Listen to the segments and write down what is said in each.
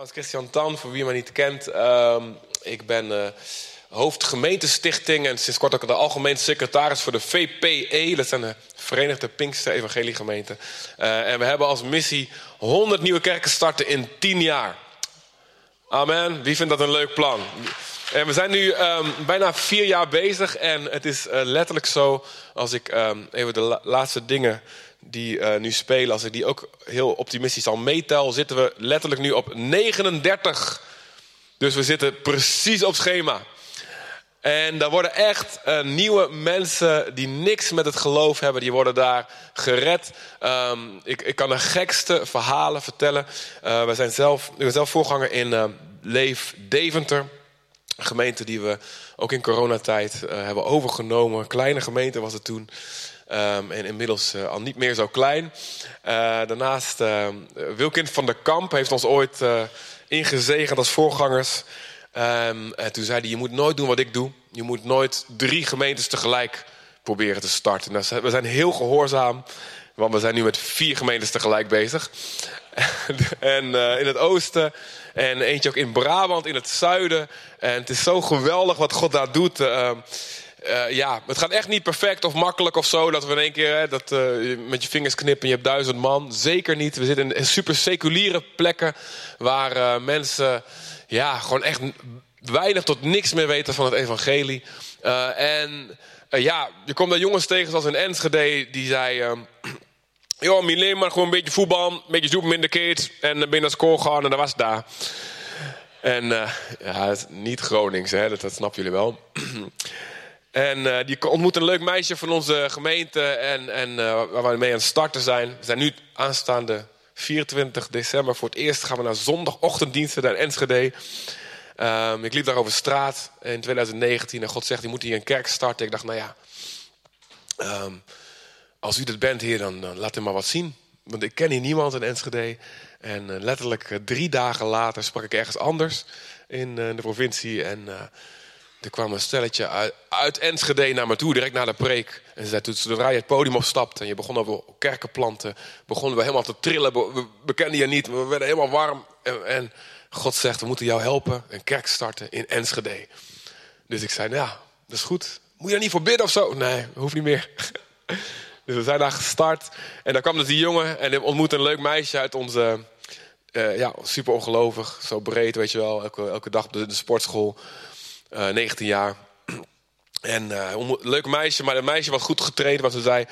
naam is Christian Tan, voor wie mij niet kent. Ehm, ik ben uh, hoofd gemeentestichting en sinds kort ook de algemeen secretaris voor de VPE. Dat zijn de Verenigde Pinkster Evangeliegemeenten. Uh, en we hebben als missie 100 nieuwe kerken starten in 10 jaar. Amen. Wie vindt dat een leuk plan? En we zijn nu um, bijna vier jaar bezig en het is uh, letterlijk zo, als ik um, even de la laatste dingen die uh, nu spelen, als ik die ook heel optimistisch al meetel, zitten we letterlijk nu op 39. Dus we zitten precies op schema. En daar worden echt uh, nieuwe mensen die niks met het geloof hebben, die worden daar gered. Um, ik, ik, kan de gekste verhalen vertellen. Uh, we zijn zelf, ik ben zelf voorganger in uh, Leef Deventer. Een gemeente die we ook in coronatijd hebben overgenomen. Kleine gemeente was het toen. Um, en inmiddels uh, al niet meer zo klein. Uh, daarnaast, uh, Wilkind van der Kamp heeft ons ooit ingezegend als voorgangers. En toen zei hij, je moet nooit doen wat ik doe. Je moet nooit drie gemeentes tegelijk proberen te starten. Nou, we zijn heel gehoorzaam, want we zijn nu met vier gemeentes tegelijk bezig. en in het oosten en eentje ook in Brabant, in het zuiden. En het is zo geweldig wat God daar doet. Uh, ja, het gaat echt niet perfect of makkelijk of zo. Dat we in één keer hè, dat, uh, met je vingers knippen en je hebt duizend man. Zeker niet. We zitten in super seculiere plekken waar uh, mensen ja, gewoon echt weinig tot niks meer weten van het evangelie. en ja, je komt daar jongens tegen zoals een Enschede die zei... Joh, Mileen, maar gewoon een beetje voetbal, een beetje in de keet en binnen naar school gaan en dat was daar. En ja, niet Gronings, hè, dat, dat snappen jullie wel. En uh, die ontmoet een leuk meisje van onze gemeente en, en uh, waar we mee aan het starten zijn. We zijn nu aanstaande 24 december voor het eerst gaan we naar zondagochtenddiensten naar Enschede. Um, ik liep daar over straat in 2019 en God zegt, je moet hier een kerk starten. Ik dacht, nou ja, um, als u dat bent hier, dan, laat hem maar wat zien. Want ik ken hier niemand in Enschede. En uh, letterlijk drie dagen later sprak ik ergens anders in de provincie en... Er kwam een stelletje uit, Enschede naar me toe, direct na de preek. En ze zei, toen zodra je het podium opstapte en je begon over kerkenplanten, begonnen we helemaal te trillen. We, we kenden je niet, we werden helemaal warm. En, en, God zegt, we moeten jou helpen, een kerk starten in Enschede. Dus ik zei, nou ja, dat is goed. Moet je er niet voor bidden of zo? Nee, hoeft niet meer. dus we zijn daar gestart. En dan kwam dus die jongen en ontmoette een leuk meisje uit onze... Uh, ja, super ongelovig, zo breed, weet je wel. Elke, elke dag de, de sportschool. Uh, 19 jaar. En uh, een leuk meisje, maar een meisje wat goed getraind was. Ze zei,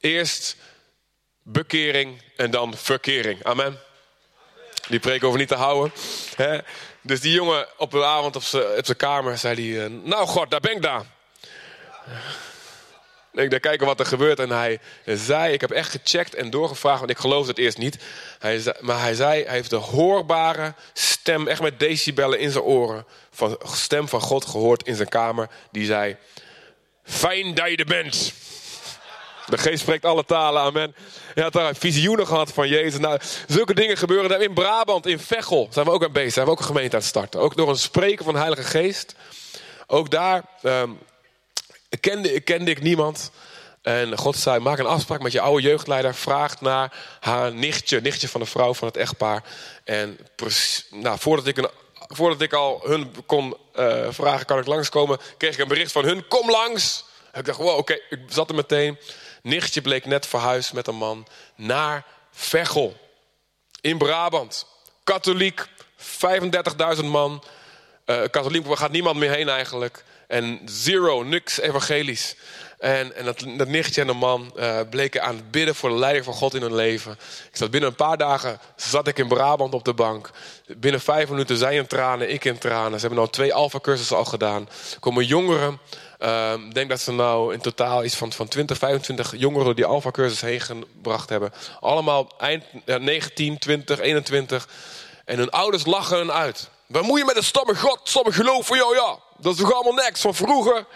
eerst bekering en dan verkering. Amen. Die preek over niet te houden. Hè? Dus die jongen op de avond op zijn kamer zei hij... Uh, nou God, daar ben ik daar. Ik daar kijken wat er gebeurt. En hij zei, ik heb echt gecheckt en doorgevraagd, want ik geloofde het eerst niet. Hij maar hij zei, hij heeft de hoorbare stem, echt met decibellen in zijn oren, van stem van God gehoord in zijn kamer. Die zei, fijn dat je er bent. De geest spreekt alle talen, amen. Hij had daar visioenen gehad van Jezus. Nou, zulke dingen gebeuren in Brabant, in Veghel. Zijn we ook aan bezig, zijn we ook een gemeente aan het starten. Ook door een spreken van de Heilige Geest. Ook daar... Um, kende, kende ik niemand. En God zei, maak een afspraak met je oude jeugdleider. Vraag naar haar nichtje, nichtje van de vrouw van het echtpaar. En nou, voordat, ik een, voordat ik al hun kon uh, vragen, kan ik langskomen... kreeg ik een bericht van hun, kom langs. Ik dacht, wow, oké, ik zat er meteen. Nichtje bleek net verhuisd met een man naar Veghel. In Brabant. Katholiek, 35.000 man. Uh, katholiek, waar gaat niemand meer heen eigenlijk... En zero, niks evangelisch. En, en dat, dat nichtje en de man uh, bleken aan het bidden voor de leiding van God in hun leven. Ik zat binnen een paar dagen, zat ik in Brabant op de bank. Binnen vijf minuten zij in tranen, ik in tranen. Ze hebben nou twee alfa-cursussen al gedaan. Er komen jongeren, uh, ik denk dat ze nou in totaal iets van, van 20, 25 jongeren die alfa-cursus heen gebracht hebben. Allemaal eind ja, 19, 20, 21. En hun ouders lachen hun uit. Waar moet je met een stomme God, stomme geloof voor jou, ja. Dat is toch allemaal niks van vroeger?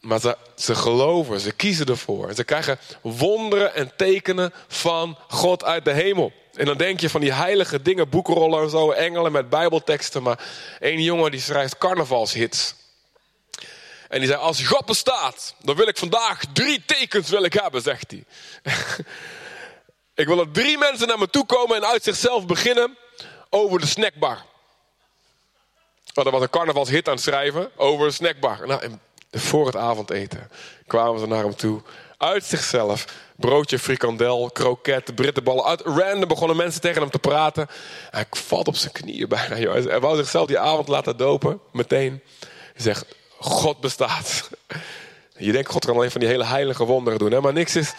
Maar ze, ze geloven, ze kiezen ervoor. Ze krijgen wonderen en tekenen van God uit de hemel. En dan denk je van die heilige dingen, boekenrollen en zo, engelen met bijbelteksten. Maar één jongen die schrijft carnavalshits. En die zei, als God bestaat, dan wil ik vandaag drie tekens wil ik hebben, zegt hij. ik wil dat drie mensen naar me toe komen en uit zichzelf beginnen over de snackbar. Want er was een carnavalshit aan het schrijven over een snackbar. Nou, en voor het avondeten kwamen ze naar hem toe. Uit zichzelf. Broodje, frikandel, kroket, brittenballen. Uit random begonnen mensen tegen hem te praten. Hij valt op zijn knieën bijna. Joh. Hij wou zichzelf die avond laten dopen. Meteen. Hij zegt, God bestaat. Je denkt, God kan alleen van die hele heilige wonderen doen. Hè? Maar niks is...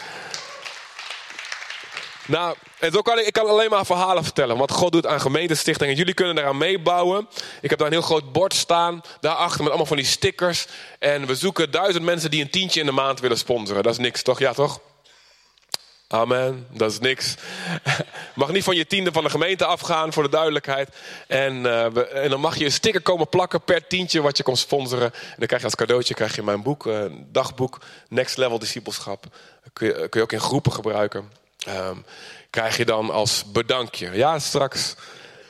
Nou, ik, kan alleen maar verhalen vertellen. Wat God doet aan gemeentestichtingen. Jullie kunnen eraan meebouwen. Ik heb daar een heel groot bord staan. Daarachter met allemaal van die stickers. En we zoeken duizend mensen die een tientje in de maand willen sponsoren. Dat is niks, toch? Ja, toch? Amen, dat is niks. Mag niet van je tiende van de gemeente afgaan, voor de duidelijkheid. En, uh, en dan mag je een sticker komen plakken per tientje wat je kon sponsoren. En dan krijg je als cadeautje krijg je mijn boek, uh, dagboek, Next Level Discipleschap. Kun je, kun je ook in groepen gebruiken. Um, krijg je dan als bedankje. Ja, straks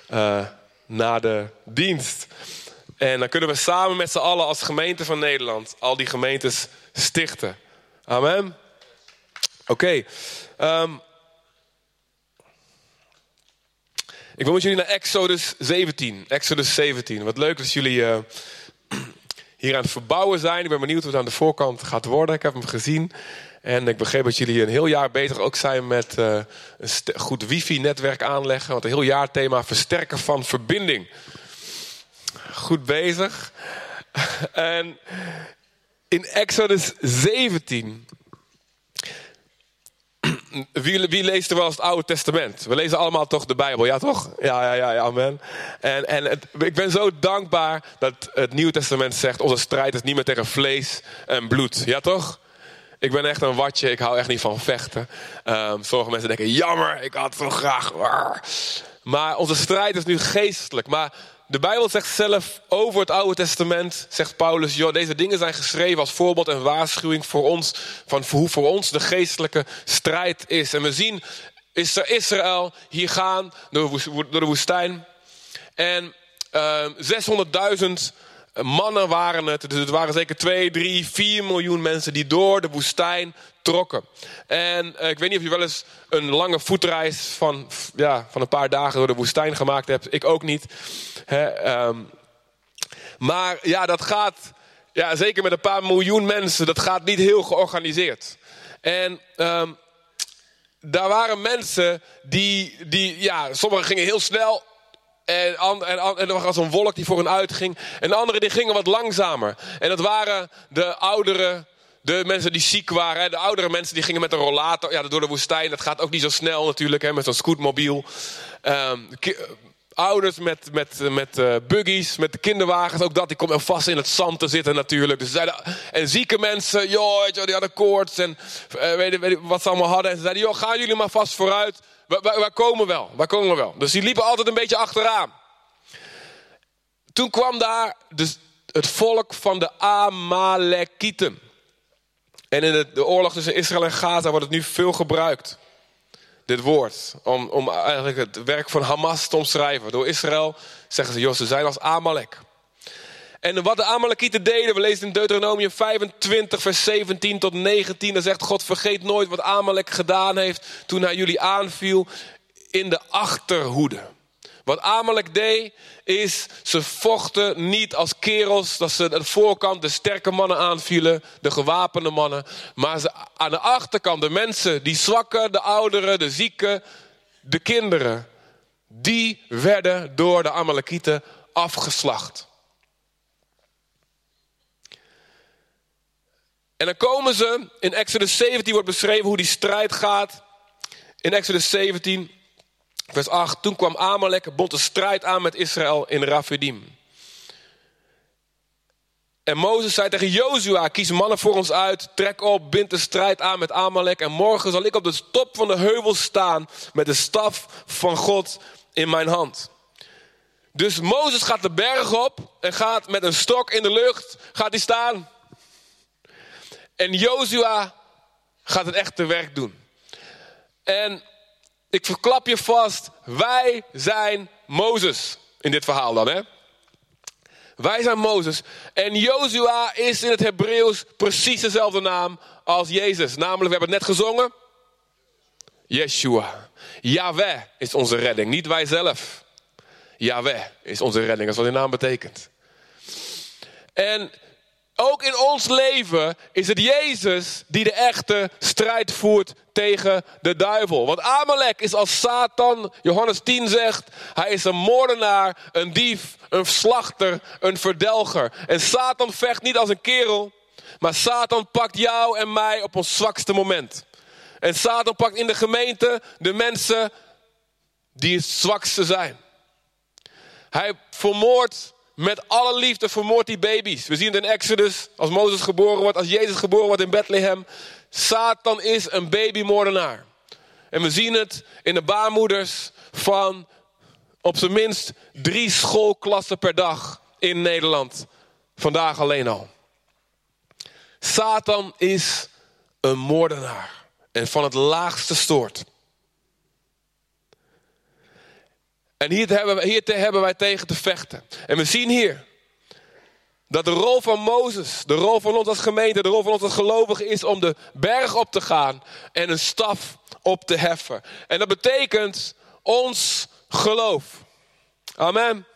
uh, na de dienst. En dan kunnen we samen met z'n allen als gemeente van Nederland al die gemeentes stichten. Amen. Oké. Um, ik wil met jullie naar Exodus 17. Exodus 17. Wat leuk dat jullie uh, hier aan het verbouwen zijn. Ik ben benieuwd hoe het aan de voorkant gaat worden. Ik heb hem gezien. En ik begreep dat jullie een heel jaar bezig ook zijn met uh, een goed wifi-netwerk aanleggen. Want een heel jaar thema versterken van verbinding. Goed bezig. en in Exodus 17 wie, wie, leest er wel eens het Oude Testament? We lezen allemaal toch de Bijbel, ja toch? Ja, ja, ja, ja amen. En, en het, ik ben zo dankbaar dat het Nieuwe Testament zegt... onze strijd is niet meer tegen vlees en bloed, ja toch? Ik ben echt een watje, ik hou echt niet van vechten. Um, sommige mensen denken, jammer, ik had zo graag... Maar onze strijd is nu geestelijk. Maar de Bijbel zegt zelf over het Oude Testament, zegt Paulus, joh, deze dingen zijn geschreven als voorbeeld en waarschuwing voor ons, van hoe voor ons de geestelijke strijd is. En we zien is Israël hier gaan door de woestijn. En uh, ehm, 600.000 mannen waren het. Dus het waren zeker 2, 3, 4 miljoen mensen die door de woestijn trokken. En uh, ik weet niet of je wel eens een lange voetreis van, ja, van een paar dagen door de woestijn gemaakt hebt. Ik ook niet. Hè, um, maar ja, dat gaat, ja, zeker met een paar miljoen mensen, dat gaat niet heel georganiseerd. En um, daar waren mensen die, die, ja, sommigen gingen heel snel, en, en, en, er was een wolk die voor hen uitging. En de anderen die gingen wat langzamer. En dat waren de ouderen, de mensen die ziek waren. De oudere mensen die gingen met een rollator ja, door de woestijn. Dat gaat ook niet zo snel natuurlijk, hè, met zo'n scootmobiel. Um, ouders met, met, met uh, buggies, met de kinderwagens. Ook dat, die komen vast in het zand te zitten natuurlijk. Dus zeiden, en zieke mensen, joh, die hadden koorts en weet, weet, wat ze allemaal hadden. En ze zeiden, joh, gaan jullie maar vast vooruit. Wij, komen wel, wij komen wel. Dus die liepen altijd een beetje achteraan. Toen kwam daar dus het volk van de Amalekieten. En in de, de oorlog tussen Israël en Gaza wordt het nu veel gebruikt. Dit woord. Om, om eigenlijk het werk van Hamas te omschrijven. Door Israël zeggen ze, joh, ze zijn als Amalek. En wat de Amalekieten deden, we lezen in Deuteronomium 25, vers 17 tot 19. Dan zegt God, vergeet nooit wat Amalek gedaan heeft toen hij jullie aanviel in de achterhoede. Wat Amalek deed, is ze vochten niet als kerels, dat ze aan de voorkant de sterke mannen aanvielen, de gewapende mannen. Maar ze aan de achterkant, de mensen, die zwakken, de ouderen, de zieken, de kinderen, die werden door de Amalekieten afgeslacht. En dan komen ze, in Exodus 17 wordt beschreven hoe die strijd gaat. In Exodus 17, vers 8. Toen kwam Amalek, bond de strijd aan met Israël in Rafidim. En Mozes zei tegen Jozua, kies mannen voor ons uit, trek op, bind de strijd aan met Amalek. En morgen zal ik op de top van de heuvel staan met de staf van God in mijn hand. Dus Mozes gaat de berg op en gaat met een stok in de lucht, gaat hij staan. En Jozua gaat het echte werk doen. En ik verklap je vast, wij zijn Mozes in dit verhaal dan, hè? Wij zijn Mozes. En Jozua is in het Hebreeuws precies dezelfde naam als Jezus. Namelijk, we hebben het net gezongen. Yeshua. Yahweh is onze redding, niet wij zelf. Yahweh is onze redding, dat is wat die naam betekent. En ook in ons leven is het Jezus die de echte strijd voert tegen de duivel. Want Amalek is als Satan, Johannes 10 zegt, hij is een moordenaar, een dief, een slachter, een verdelger. En Satan vecht niet als een kerel, maar Satan pakt jou en mij op ons zwakste moment. En Satan pakt in de gemeente de mensen die het zwakste zijn. Hij vermoordt met alle liefde vermoordt die baby's. We zien het in Exodus, als Mozes geboren wordt, als Jezus geboren wordt in Bethlehem. Satan is een babymoordenaar. En we zien het in de baarmoeders van op zijn minst drie schoolklassen per dag in Nederland. Vandaag alleen al. Satan is een moordenaar. En van het laagste soort. En hier hebben, te hebben wij tegen te vechten. En we zien hier dat de rol van Mozes, de rol van ons als gemeente, de rol van ons als gelovigen is om de berg op te gaan en een staf op te heffen. En dat betekent ons geloof. Amen.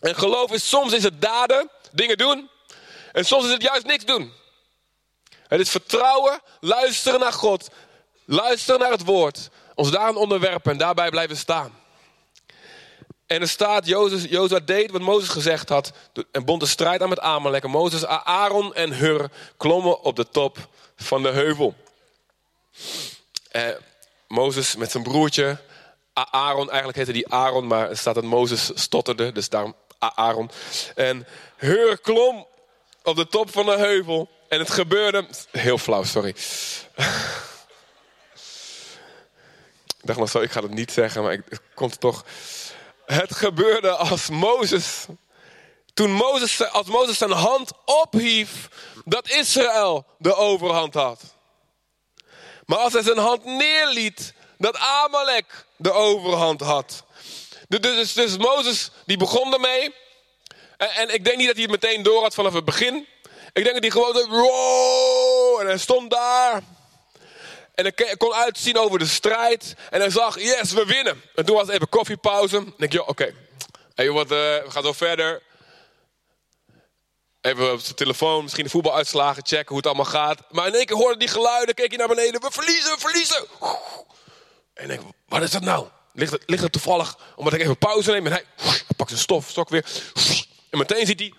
En geloof is soms is het daden, dingen doen. En soms is het juist niks doen. Het is vertrouwen, luisteren naar God, luisteren naar het woord, ons daaraan onderwerpen en daarbij blijven staan. En er staat, Jozua deed wat Mozes gezegd had. En bond de strijd aan met Amalek. En Mozes, Aaron en Hur klommen op de top van de heuvel. Eh, Mozes met zijn broertje. Aaron, eigenlijk heette die Aaron, maar er staat dat Mozes stotterde. Dus daarom Aaron. En Hur klom op de top van de heuvel. En het gebeurde... Heel flauw, sorry. ik dacht nog zo, ik ga het niet zeggen, maar ik, het komt toch... Het gebeurde als Mozes. Toen Mozes, als Mozes zijn hand ophief, dat Israël de overhand had. Maar als hij zijn hand neerliet, dat Amalek de overhand had. Dus, dus, Mozes, die begon ermee. En, en, ik denk niet dat hij het meteen door had vanaf het begin. Ik denk dat hij gewoon, wow, en hij stond daar. En hij kon uitzien over de strijd. En hij zag, yes, we winnen. En toen was even koffiepauze. En ik, oké. Okay. Hey, uh, we gaan zo verder. Even op zijn telefoon, misschien de voetbaluitslagen checken, hoe het allemaal gaat. Maar in één keer hoorde die geluiden, keek hij naar beneden. We verliezen, we verliezen. En ik wat is dat nou? Ligt het, ligt het toevallig omdat ik even pauze neem? En hij, hij pakt zijn stof, stok weer. En meteen ziet hij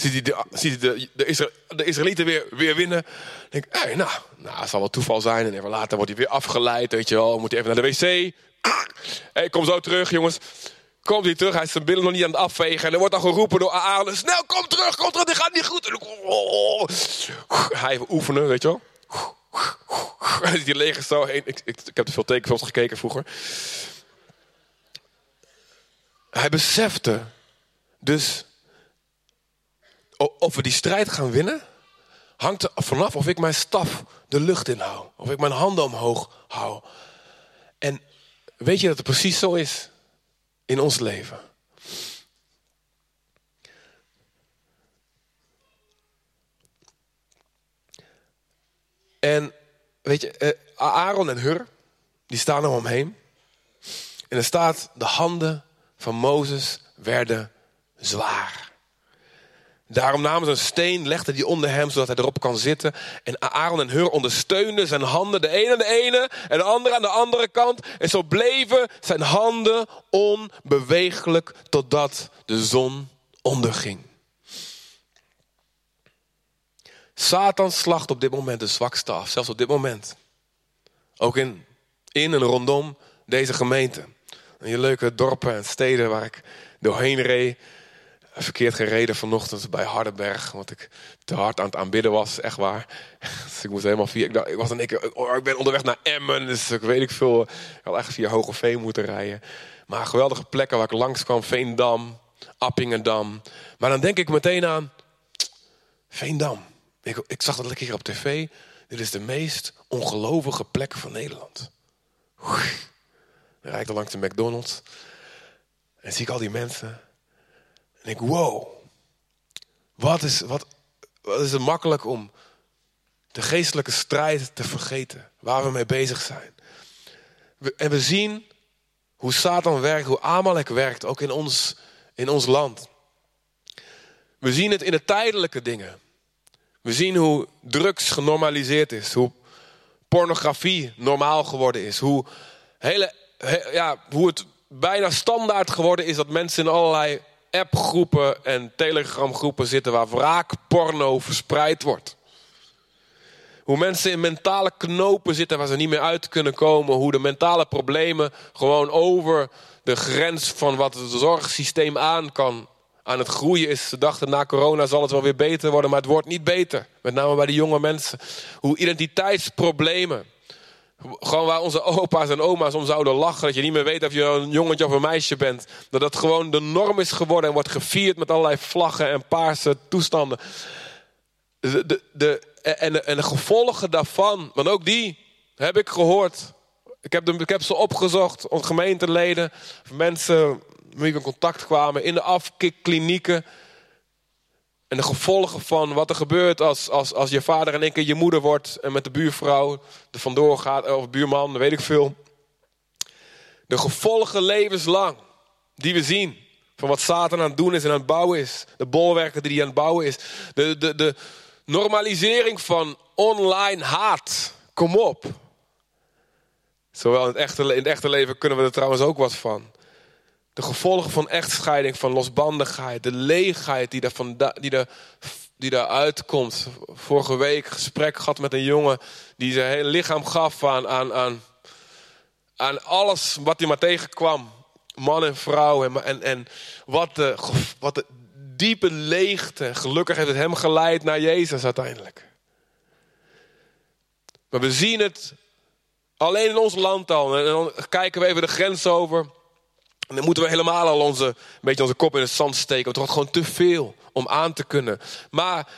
ziet hij de, ziet de, Israëlieten weer, weer winnen. denk nou, nou, het zal wel toeval zijn. En even later wordt hij weer afgeleid, weet je wel. Moet hij even naar de wc. Hey, kom zo terug, jongens. Komt hij terug, hij is zijn billen nog niet aan het afvegen. En er wordt dan geroepen door Aaron. Snel, kom terug, kom terug, dit gaat niet goed. Hij even oefenen, weet je wel. Die leger zo heen. Ik, ik, ik heb te veel tekenfilms gekeken vroeger. Hij besefte dus of we die strijd gaan winnen, hangt er vanaf of ik mijn staf de lucht in hou. Of ik mijn handen omhoog hou. En weet je dat het precies zo is in ons leven? En weet je, eh, Aaron en Hur, die staan er omheen. En er staat, de handen van Mozes werden zwaar. Daarom namen ze een steen, legden die onder hem, zodat hij erop kan zitten. En Aaron en Hur ondersteunden zijn handen, de ene aan de ene en de andere aan de andere kant. En zo bleven zijn handen onbewegelijk totdat de zon onderging. Satan slacht op dit moment de zwakste af, zelfs op dit moment. Ook in, in en rondom deze gemeente. En die leuke dorpen en steden waar ik doorheen reed verkeerd gereden vanochtend bij Hardenberg. Want ik te hard aan het aanbidden was, echt waar. Dus ik moest helemaal via. Ik, dacht, ik was ik, oh, ik ben onderweg naar Emmen. Dus ik weet ik veel. Ik had echt via Hogeveen moeten rijden. Maar geweldige plekken waar ik langs kwam: Veendam, Appingedam. Maar dan denk ik meteen aan Veendam. Ik, ik zag dat lekker hier op tv. Dit is de meest ongelovige plek van Nederland. Dan rijd ik langs de McDonald's. En zie ik al die mensen. En ik, wow. Wat is, wat, wat is het makkelijk om de geestelijke strijd te vergeten. Waar we mee bezig zijn. en we zien Hoe Satan werkt, hoe Amalek werkt, ook in ons, in ons land. We zien het in de tijdelijke dingen. We zien hoe drugs genormaliseerd is, hoe pornografie normaal geworden is, hoe, hele, ja, hoe het bijna standaard geworden is dat mensen in allerlei appgroepen en telegramgroepen zitten waar wraakporno verspreid wordt. Hoe mensen in mentale knopen zitten waar ze niet meer uit kunnen komen. Hoe de mentale problemen gewoon over de grens van wat het zorgsysteem aan kan aan het groeien is. Ze dachten na corona zal het wel weer beter worden, maar het wordt niet beter. Met name bij de jonge mensen. Hoe identiteitsproblemen. Gewoon waar onze opa's en oma's om zouden lachen. Dat je niet meer weet of je een jongetje of een meisje bent. Dat dat gewoon de norm is geworden en wordt gevierd met allerlei vlaggen en paarse toestanden. De, de, de, en, de, en de gevolgen daarvan, want ook die heb ik gehoord. Ik heb, de, ik heb ze opgezocht, gemeenteleden, mensen wie in contact kwamen in de afkikklinieken. En de gevolgen van wat er gebeurt als, als, als je vader in één keer je moeder wordt en met de buurvrouw er vandoor gaat, of buurman, weet ik veel. De gevolgen levenslang die we zien van wat Satan aan het doen is en aan het bouwen is. De bolwerken die hij aan het bouwen is. De, de, de normalisering van online haat. Kom op. Zowel in het, echte, in het echte leven kunnen we er trouwens ook wat van. De gevolgen van echtscheiding, van losbandigheid, de leegheid die, daar van, die, daar, die daaruit komt. Vorige week gesprek gehad met een jongen die zijn hele lichaam gaf aan, aan, aan, aan alles wat hij maar tegenkwam. Man en vrouw. En, en, en wat, de, wat de diepe leegte. Gelukkig heeft het hem geleid naar Jezus uiteindelijk. Maar we zien het alleen in ons land al. En dan kijken we even de grens over. En dan moeten we helemaal al onze, een beetje onze kop in het zand steken. Want het wordt gewoon te veel om aan te kunnen. Maar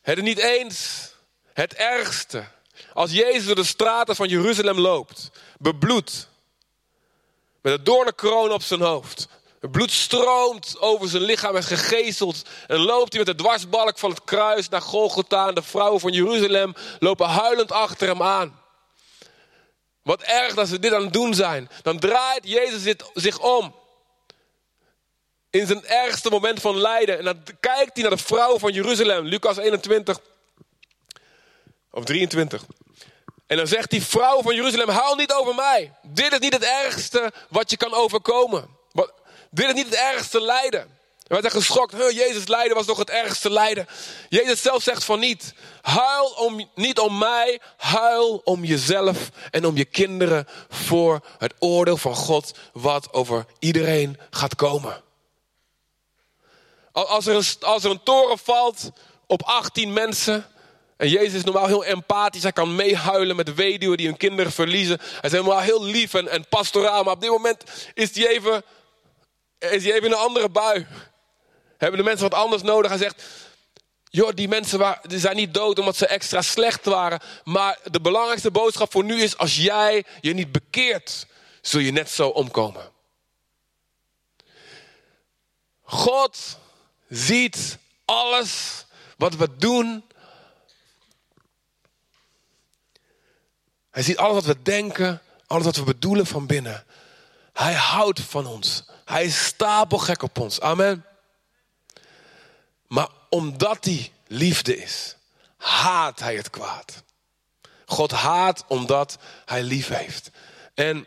het is niet eens het ergste. Als Jezus door de straten van Jeruzalem loopt, bebloed, met een doornenkroon op zijn hoofd. Het bloed stroomt over zijn lichaam, is gegezeld. En loopt hij met de dwarsbalk van het kruis naar Golgotha. En de vrouwen van Jeruzalem lopen huilend achter hem aan. Wat erg dat ze dit aan het doen zijn. Dan draait Jezus zich om. In zijn ergste moment van lijden. En dan kijkt hij naar de vrouw van Jeruzalem. Lucas 21. Of 23. En dan zegt die vrouw van Jeruzalem: Huil niet over mij. Dit is niet het ergste wat je kan overkomen. Dit is niet het ergste lijden. We zijn geschokt. Huh, Jezus lijden was toch het ergste lijden. Jezus zelf zegt van niet. Huil om, niet om mij. Huil om jezelf en om je kinderen. Voor het oordeel van God. Wat over iedereen gaat komen. Als er een, als er een toren valt op 18 mensen. En Jezus is normaal heel empathisch. Hij kan meehuilen met weduwen die hun kinderen verliezen. Hij is helemaal heel lief en, en pastoraal. Maar op dit moment is hij even, is hij even in een andere bui hebben de mensen wat anders nodig. Hij zegt, joh, die mensen waar, die zijn niet dood omdat ze extra slecht waren. Maar de belangrijkste boodschap voor nu is, als jij je niet bekeert, zul je net zo omkomen. God ziet alles wat we doen. Hij ziet alles wat we denken, alles wat we bedoelen van binnen. Hij houdt van ons. Hij is stapelgek op ons. Amen. Maar omdat hij liefde is, haat hij het kwaad. God haat omdat hij lief heeft. En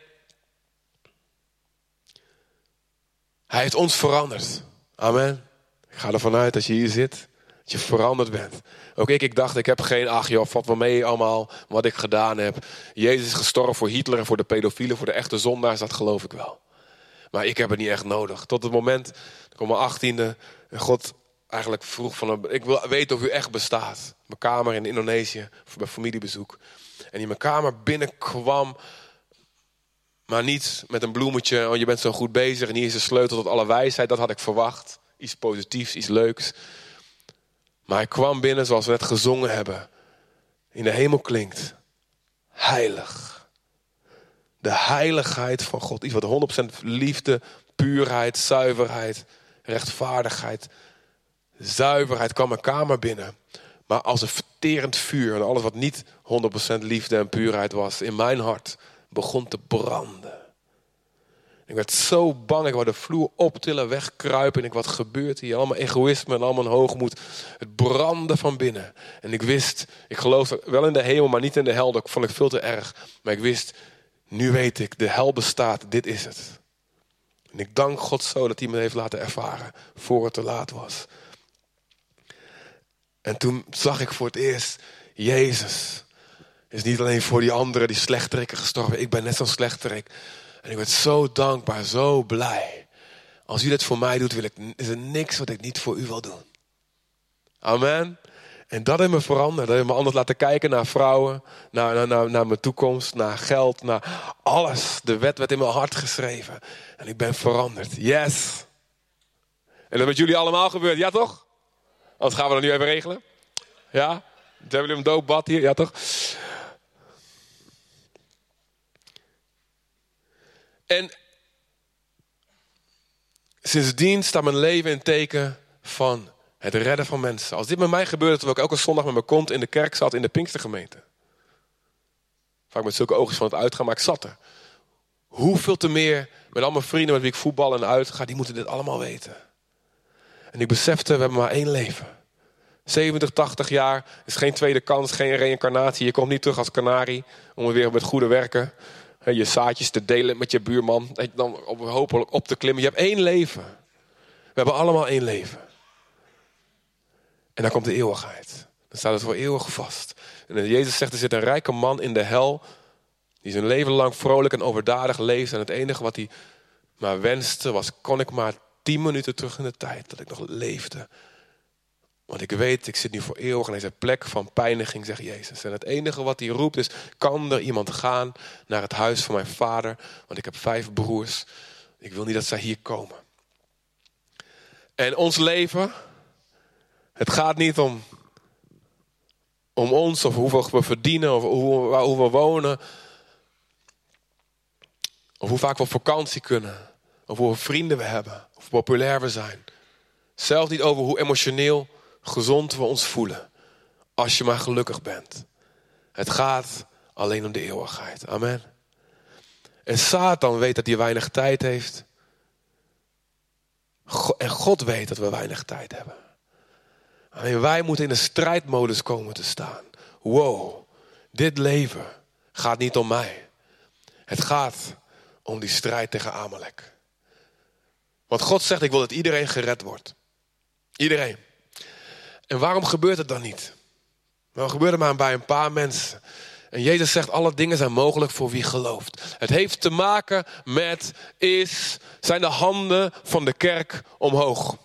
hij heeft ons veranderd. Amen. Ik ga ervan uit als je hier zit, dat je veranderd bent. Ook ik, ik dacht, ik heb geen, ach joh, valt wel mee allemaal wat ik gedaan heb. Jezus is gestorven voor Hitler en voor de pedofielen, voor de echte zondaars, dat geloof ik wel. Maar ik heb het niet echt nodig. Tot het moment, ik kom mijn achttiende, en God eigenlijk vroeg van, ik wil weten of u echt bestaat. Mijn kamer in Indonesië, bij familiebezoek. En in mijn kamer binnenkwam, maar niet met een bloemetje, oh je bent zo goed bezig en hier is de sleutel tot alle wijsheid. Dat had ik verwacht. Iets positiefs, iets leuks. Maar hij kwam binnen zoals we net gezongen hebben. In de hemel klinkt. Heilig. De heiligheid van God. Iets wat 100% liefde, puurheid, zuiverheid, rechtvaardigheid zuiverheid kwam mijn kamer binnen. Maar als een verterend vuur en alles wat niet 100% liefde en puurheid was in mijn hart begon te branden. Ik werd zo bang. Ik wou de vloer optillen, wegkruipen. En ik, wat gebeurt hier? Allemaal egoïsme en allemaal hoogmoed. Het brandde van binnen. En ik wist, ik geloof wel in de hemel, maar niet in de hel. Dat vond ik veel te erg. Maar ik wist, nu weet ik, de hel bestaat. Dit is het. En ik dank God zo dat hij me heeft laten ervaren. Voor het te laat was. En toen zag ik voor het eerst, Jezus is niet alleen voor die anderen, die slechterikken gestorven. Ik ben net zo'n slechterik. En ik werd zo dankbaar, zo blij. Als u dit voor mij doet, wil ik, is er niks wat ik niet voor u wil doen. Amen. En dat heeft me veranderd. Dat heeft me anders laten kijken naar vrouwen, naar, naar, naar, naar mijn toekomst, naar geld, naar alles. De wet werd in mijn hart geschreven. En ik ben veranderd. Yes. En dat met jullie allemaal gebeurd, ja toch? Anders gaan we dat nu even regelen. Ja? Hebben jullie een doopbad hier? Ja toch? En sindsdien staat mijn leven in teken van het redden van mensen. Als dit met mij gebeurde, terwijl ik elke zondag met mijn kont in de kerk zat in de Pinkstergemeente. Vaak met zulke oogjes van het uitgaan, maar ik zat er. Hoeveel te meer met al mijn vrienden met wie ik voetbal en uitga, die moeten dit allemaal weten. En ik besefte, we hebben maar één leven. 70, 80 jaar is geen tweede kans, geen reïncarnatie. Je komt niet terug als kanarie om weer met goede werken je zaadjes te delen met je buurman. Dan hopelijk op te klimmen. Je hebt één leven. We hebben allemaal één leven. En dan komt de eeuwigheid. Dan staat het voor eeuwig vast. En Jezus zegt, er zit een rijke man in de hel. Die zijn leven lang vrolijk en overdadig leeft. En het enige wat hij maar wenste was, kon ik maar tien minuten terug in de tijd. Dat ik nog leefde. Want ik weet, ik zit nu voor eeuwig in deze plek van pijniging, zegt Jezus. En het enige wat hij roept is, kan er iemand gaan naar het huis van mijn vader? Want ik heb vijf broers. Ik wil niet dat zij hier komen. En ons leven, het gaat niet om, om ons of hoeveel we verdienen of hoe, hoe we wonen. Of hoe vaak we op vakantie kunnen. Of hoeveel vrienden we hebben. Of populair we zijn. Zelfs niet over hoe emotioneel gezond we ons voelen. Als je maar gelukkig bent. Het gaat alleen om de eeuwigheid. Amen. En Satan weet dat hij weinig tijd heeft. En God weet dat we weinig tijd hebben. Alleen wij moeten in de strijdmodus komen te staan. Wow, dit leven gaat niet om mij. Het gaat om die strijd tegen Amalek. Want God zegt, ik wil dat iedereen gered wordt. Iedereen. En waarom gebeurt het dan niet? Waarom gebeurt het maar bij een paar mensen? En Jezus zegt, alle dingen zijn mogelijk voor wie gelooft. Het heeft te maken met, is, zijn de handen van de kerk omhoog.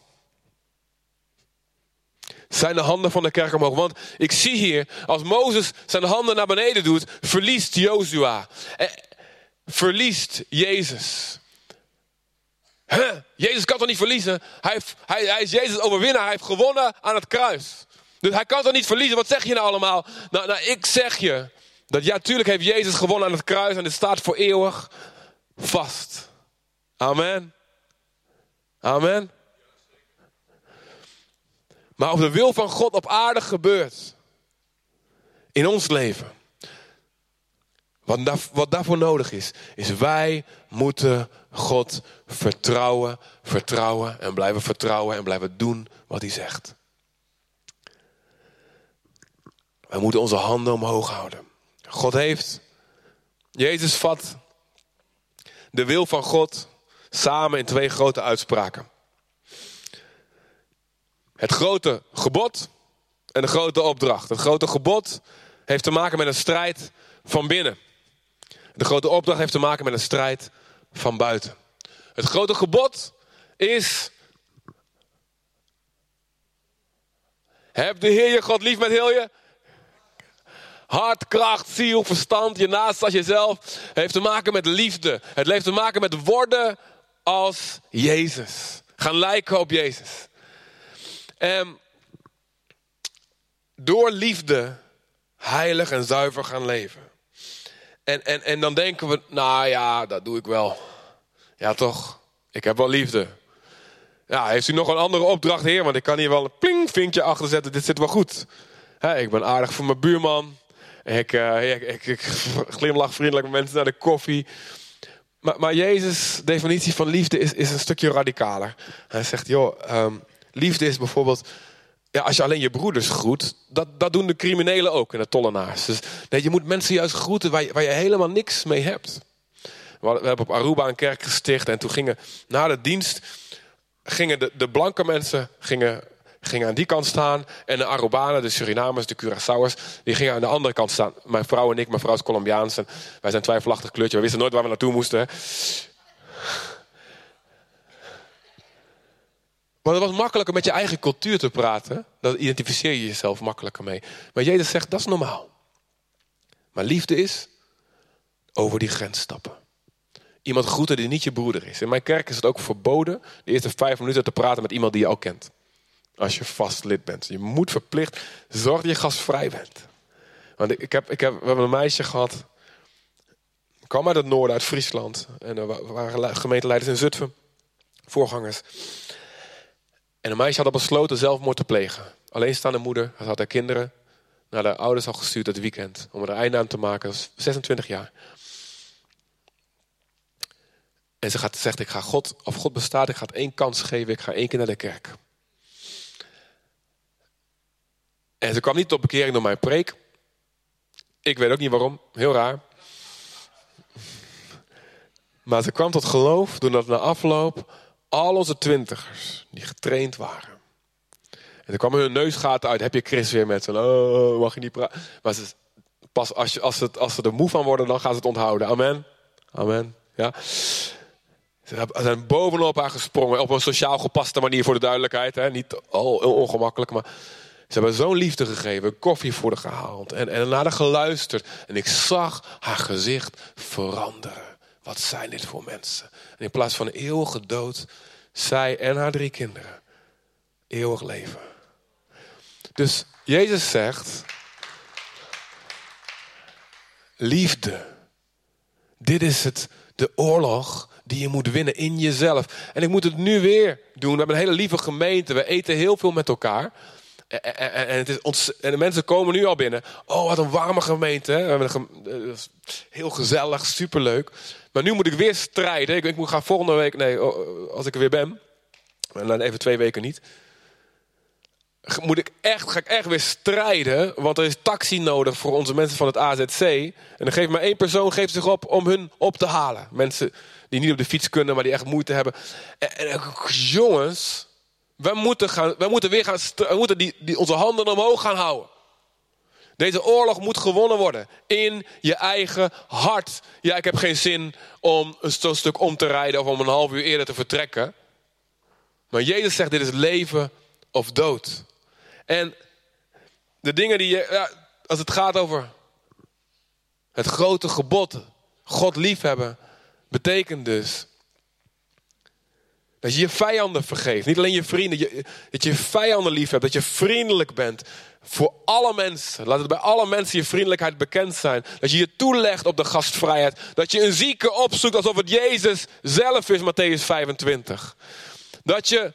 Zijn de handen van de kerk omhoog. Want ik zie hier, als Mozes zijn handen naar beneden doet, verliest Jozua. Eh, verliest Jezus. Jezus kan toch niet verliezen? Hij, hij, is Jezus overwinnaar. Hij heeft gewonnen aan het kruis. Dus hij kan toch niet verliezen? Wat zeg je nou allemaal? Nou, nou ik zeg je dat ja, tuurlijk heeft Jezus gewonnen aan het kruis en het staat voor eeuwig vast. Amen. Amen. Maar of de wil van God op aarde gebeurt in ons leven, wat, wat daarvoor nodig is, is wij moeten God vertrouwen, vertrouwen en blijven vertrouwen en blijven doen wat hij zegt. Wij moeten onze handen omhoog houden. God heeft, Jezus vat de wil van God samen in twee grote uitspraken. Het grote gebod en de grote opdracht. Het grote gebod heeft te maken met een strijd van binnen. De grote opdracht heeft te maken met een strijd van buiten. Het grote gebod is. Heb de Heer je God lief met heel je hart, kracht, ziel, verstand, je naast als jezelf. Heeft te maken met liefde. Het heeft te maken met worden als Jezus. Gaan lijken op Jezus. En door liefde heilig en zuiver gaan leven. En, en, en dan denken we, nou ja, dat doe ik wel. Ja, toch? Ik heb wel liefde. Ja, heeft u nog een andere opdracht, heer? Want ik kan hier wel een pling vinkje achter zetten. Dit zit wel goed. ik ben aardig voor mijn buurman. Ik, uh, ik, ik, glimlach vriendelijk met mensen naar de koffie. Maar, maar Jezus' definitie van liefde is, is een stukje radicaler. Hij zegt, joh, ehm, liefde is bijvoorbeeld... Ja, als je alleen je broeders groet, dat, dat doen de criminelen ook en de tollenaars. Dus nee, je moet mensen juist groeten waar je, waar je helemaal niks mee hebt. We, hebben op Aruba een kerk gesticht en toen gingen na de dienst... gingen de, de blanke mensen gingen gingen aan die kant staan. En de Arubanen, de Surinamers, de Curaçaoers, die gingen aan de andere kant staan. Mijn vrouw en ik, mijn vrouw is Colombiaans. Wij zijn twijfelachtig kleurtje. We wisten nooit waar we naartoe moesten. Maar het was makkelijker met je eigen cultuur te praten. Daar identificeer je jezelf makkelijker mee. Maar Jezus zegt, dat is normaal. Maar liefde is over die grens stappen. Iemand groeten die niet je broeder is. In mijn kerk is het ook verboden de eerste vijf minuten te praten met iemand die je al kent. Als je vast lid bent. Je moet verplicht zorg dat je gastvrij bent. Want ik heb, ik heb, we hebben een meisje gehad. kwam uit het noorden, uit Friesland. En er waren gemeenteleiders in Zutphen. Voorgangers. En een meisje had besloten zelfmoord te plegen. Alleenstaande moeder, had haar kinderen naar de ouders al gestuurd het weekend. Om er een einde aan te maken. 26 jaar. En ze zegt, ik ga God, of God bestaat, ik ga het één kans geven. Ik ga één keer naar de kerk. En ze kwam niet tot bekering door mijn preek. Ik weet ook niet waarom, heel raar. Maar ze kwam tot geloof doordat na afloop al onze twintigers, die getraind waren. En er kwam hun neusgaten uit, heb je Chris weer met ze? Oh, mag je niet praten? Maar ze, pas als, je, als, ze, als ze er moe van worden, dan gaan ze het onthouden. Amen. Amen. Ja. Ze zijn bovenop haar gesprongen. Op een sociaal gepaste manier voor de duidelijkheid. Hè. Niet al ongemakkelijk, maar ze hebben zo'n liefde gegeven, koffie voor de gehaald en, en naar de geluisterd. En ik zag haar gezicht veranderen. Wat zijn dit voor mensen? In plaats van eeuwige dood, zij en haar drie kinderen eeuwig leven. Dus Jezus zegt, liefde, dit is het, de oorlog die je moet winnen in jezelf. En ik moet het nu weer doen. We hebben een hele lieve gemeente, we eten heel veel met elkaar. En, het is en de mensen komen nu al binnen. Oh, wat een warme gemeente. We hebben een heel gezellig, superleuk. Maar nu moet ik weer strijden. Ik, ik moet gaan volgende week, nee, oh, als ik er weer ben. En dan even twee weken niet. Moet ik echt, ga ik echt weer strijden. Want er is taxi nodig voor onze mensen van het AZC. En dan geeft maar één persoon geeft zich op om hun op te halen. Mensen die niet op de fiets kunnen, maar die echt moeite hebben. En, en jongens, we moeten, gaan, we moeten weer gaan, we moeten die, die, onze handen omhoog gaan houden. Deze oorlog moet gewonnen worden. In je eigen hart. Ja, ik heb geen zin om een stuk om te rijden of om een half uur eerder te vertrekken. Maar Jezus zegt: dit is leven of dood. En de dingen die je, ja, als het gaat over het grote gebod, God liefhebben, betekent dus dat je je vijanden vergeeft. Niet alleen je vrienden. dat je vijanden lief hebt. Dat je vriendelijk bent voor alle mensen. Laat het bij alle mensen je vriendelijkheid bekend zijn. Dat je je toelegt op de gastvrijheid. Dat je een zieke opzoekt alsof het Jezus zelf is, Matthäus 25. Dat je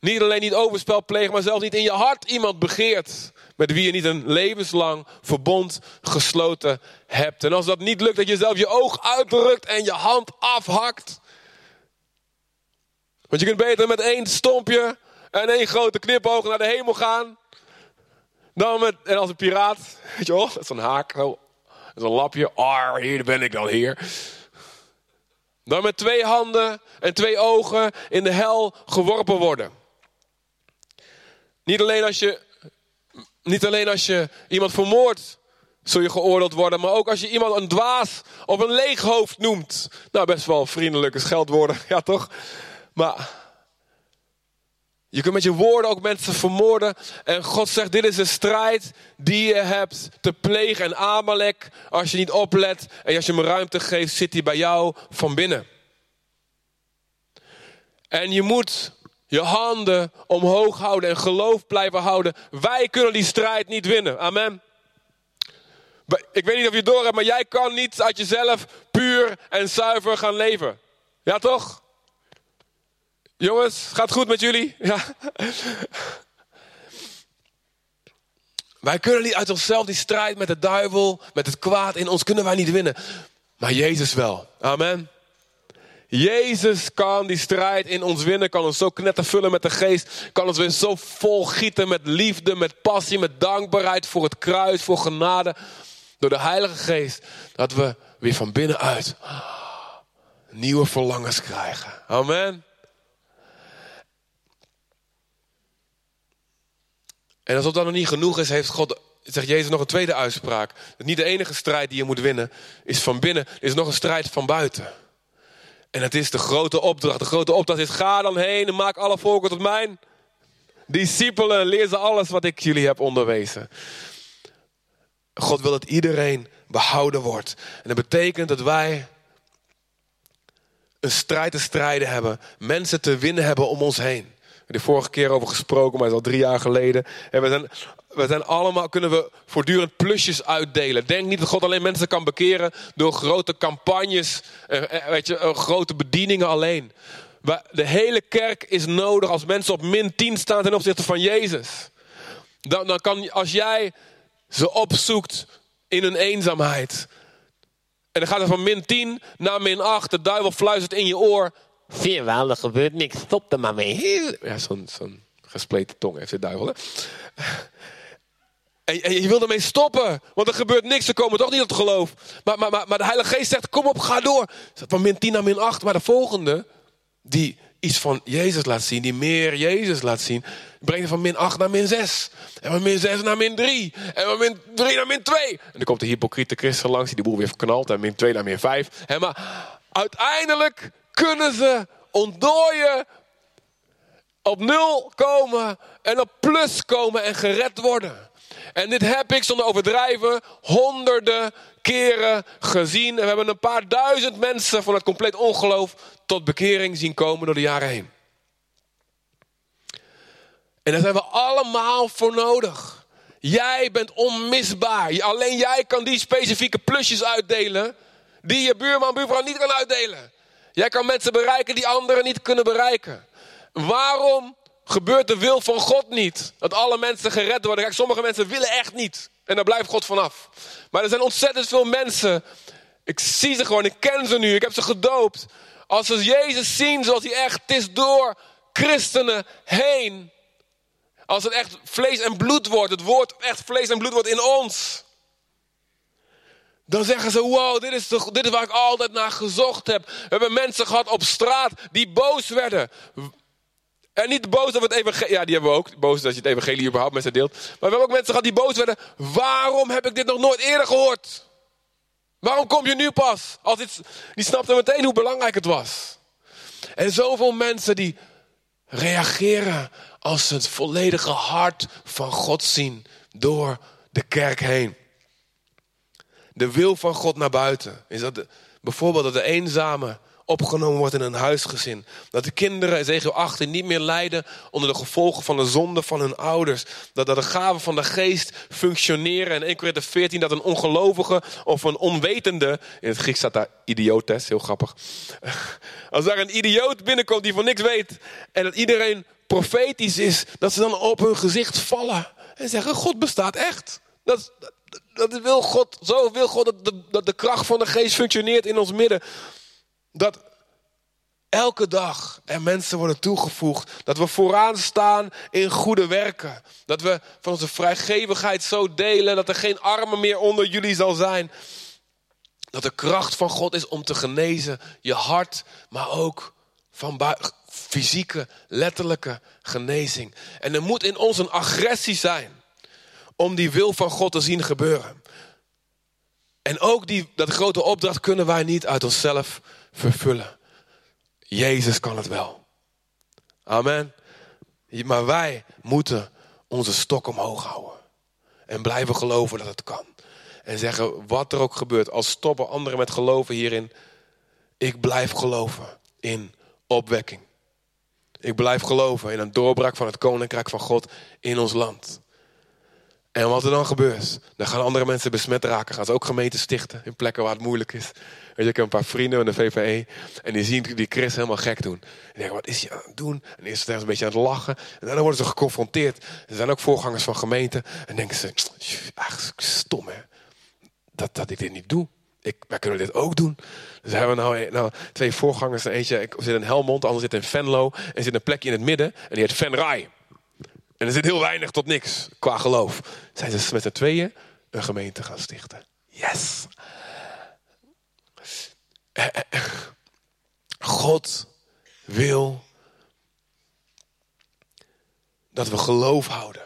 niet alleen niet overspel pleegt, maar zelfs niet in je hart iemand begeert. Met wie je niet een levenslang verbond gesloten hebt. En als dat niet lukt, dat je zelf je oog uitdrukt en je hand afhakt. Want je kunt beter met één stompje en één grote knipoog naar de hemel gaan. Dan met, en als een piraat, weet je wel, dat is een haak, zo'n lapje. Ah, hier ben ik dan, hier. Dan met twee handen en twee ogen in de hel geworpen worden. Niet alleen als je, niet alleen als je iemand vermoordt, zul je geoordeeld worden. Maar ook als je iemand een dwaas of een leeghoofd noemt. Nou, best wel vriendelijke scheldwoorden, ja toch? Maar je kunt met je woorden ook mensen vermoorden. En God zegt, dit is een strijd die je hebt te plegen. En Amalek, als je niet oplet en als je hem ruimte geeft, zit hij bij jou van binnen. En je moet je handen omhoog houden en geloof blijven houden. Wij kunnen die strijd niet winnen. Amen. Ik weet niet of je door hebt, maar jij kan niet uit jezelf puur en zuiver gaan leven. Ja toch? Jongens, gaat goed met jullie? Ja. Wij kunnen niet uit onszelf die strijd met de duivel, met het kwaad in ons, kunnen wij niet winnen. Maar Jezus wel. Amen. Jezus kan die strijd in ons winnen, kan ons zo knetter vullen met de geest, kan ons weer zo vol gieten met liefde, met passie, met dankbaarheid voor het kruis, voor genade, door de Heilige Geest, dat we weer van binnenuit nieuwe verlangens krijgen. Amen. En alsof dat nog niet genoeg is, heeft God, zegt Jezus nog een tweede uitspraak. Dat niet de enige strijd die je moet winnen is van binnen, er is nog een strijd van buiten. En het is de grote opdracht. De grote opdracht is: ga dan heen en maak alle volken tot mijn discipelen. Leer ze alles wat ik jullie heb onderwezen. God wil dat iedereen behouden wordt. En dat betekent dat wij een strijd te strijden hebben. Mensen te winnen hebben om ons heen. De vorige keer over gesproken, maar het is al drie jaar geleden. En we zijn, we zijn allemaal, kunnen we voortdurend plusjes uitdelen. Denk niet dat God alleen mensen kan bekeren door grote campagnes, eh, eh, weet je, eh, grote bedieningen alleen. De hele kerk is nodig als mensen op min 10 staan ten opzichte van Jezus. Dan, dan kan, als jij ze opzoekt in hun eenzaamheid. En dan gaat het van min 10 naar min 8. De duivel fluistert in je oor. Zie je er gebeurt niks. Stop er maar mee. Ja, zo'n zo'n gespleten tong heeft de duivel. Hè? En, je wil ermee stoppen. Want er gebeurt niks. Ze komen toch niet tot geloof. Maar, maar, maar, maar de Heilige Geest zegt, kom op, ga door. Van min 10 naar min 8. Maar de volgende, die iets van Jezus laat zien, die meer Jezus laat zien, brengt van min 8 naar min 6. En van min 6 naar min 3. En van min 3 naar min 2. En dan komt de hypocriete christen langs, die de boel weer verknalt. En min 2 naar min 5. En maar uiteindelijk kunnen ze ontdooien, op nul komen en op plus komen en gered worden. En dit heb ik zonder overdrijven honderden keren gezien. En we hebben een paar duizend mensen van het compleet ongeloof tot bekering zien komen door de jaren heen. En daar zijn we allemaal voor nodig. Jij bent onmisbaar. Alleen jij kan die specifieke plusjes uitdelen die je buurman, buurvrouw niet kan uitdelen. Jij kan mensen bereiken die anderen niet kunnen bereiken. Waarom gebeurt de wil van God niet? Dat alle mensen gered worden. Kijk, sommige mensen willen echt niet. En daar blijft God vanaf. Maar er zijn ontzettend veel mensen. Ik zie ze gewoon, ik ken ze nu, ik heb ze gedoopt. Als ze Jezus zien zoals hij echt is door christenen heen. Als het echt vlees en bloed wordt, het woord echt vlees en bloed wordt in ons. Dan zeggen ze, wow, dit is, de, dit is waar ik altijd naar gezocht heb. We hebben mensen gehad op straat die boos werden. En niet boos we het evangelie... Ja, die hebben we ook. Boos dat je het evangelie überhaupt met ze deelt. Maar we hebben ook mensen gehad die boos werden. Waarom heb ik dit nog nooit eerder gehoord? Waarom kom je nu pas? Als dit, die snapten meteen hoe belangrijk het was. En zoveel mensen die reageren als ze het volledige hart van God zien door de kerk heen. De wil van God naar buiten. Is dat bijvoorbeeld dat de eenzame opgenomen wordt in een huisgezin. Dat de kinderen, Ezekiel 18, niet meer lijden onder de gevolgen van de zonde van hun ouders. Dat, dat de gaven van de geest functioneren. En 1 Korinther 14, dat een ongelovige of een onwetende, in het Grieks staat daar idiotes, heel grappig. Als daar een idioot binnenkomt die van niks weet en dat iedereen profetisch is, dat ze dan op hun gezicht vallen en zeggen, God bestaat echt. Dat, dat, wil God, zo wil God dat de kracht van de geest functioneert in ons midden. Dat elke dag er mensen worden toegevoegd. Dat we vooraan staan in goede werken. Dat we van onze vrijgevigheid zo delen dat er geen armen meer onder jullie zal zijn. Dat de kracht van God is om te genezen, je hart, maar ook van fysieke, letterlijke genezing. En er moet in ons een agressie zijn om die wil van God te zien gebeuren. En ook die, dat grote opdracht kunnen wij niet uit onszelf vervullen. Jezus kan het wel. Amen. Maar wij moeten onze stok omhoog houden. En blijven geloven dat het kan. En zeggen, wat er ook gebeurt, als stoppen anderen met geloven hierin. Ik blijf geloven in opwekking. Ik blijf geloven in een doorbraak van het koninkrijk van God in ons land. En wat er dan gebeurt, dan gaan andere mensen besmet raken. Gaan ze ook gemeenten stichten in plekken waar het moeilijk is. Weet je, ik heb een paar vrienden in de VVE en die zien die Chris helemaal gek doen. En denken, wat is hij aan het doen? En eerst zijn ze een beetje aan het lachen. En dan worden ze geconfronteerd. Er zijn ook voorgangers van gemeenten. En denken ze, ach, stom hè. Dat, dat ik dit niet doe. ik, wij kunnen dit ook doen. Dus hebben we nou, nou twee voorgangers. Eentje zit in Helmond, de ander zit in Venlo. En zit een plekje in het midden. En die heet Venray. En er zit heel weinig tot niks qua geloof. Zijn ze met z'n tweeën een gemeente gaan stichten. Yes! God wil dat we geloof houden.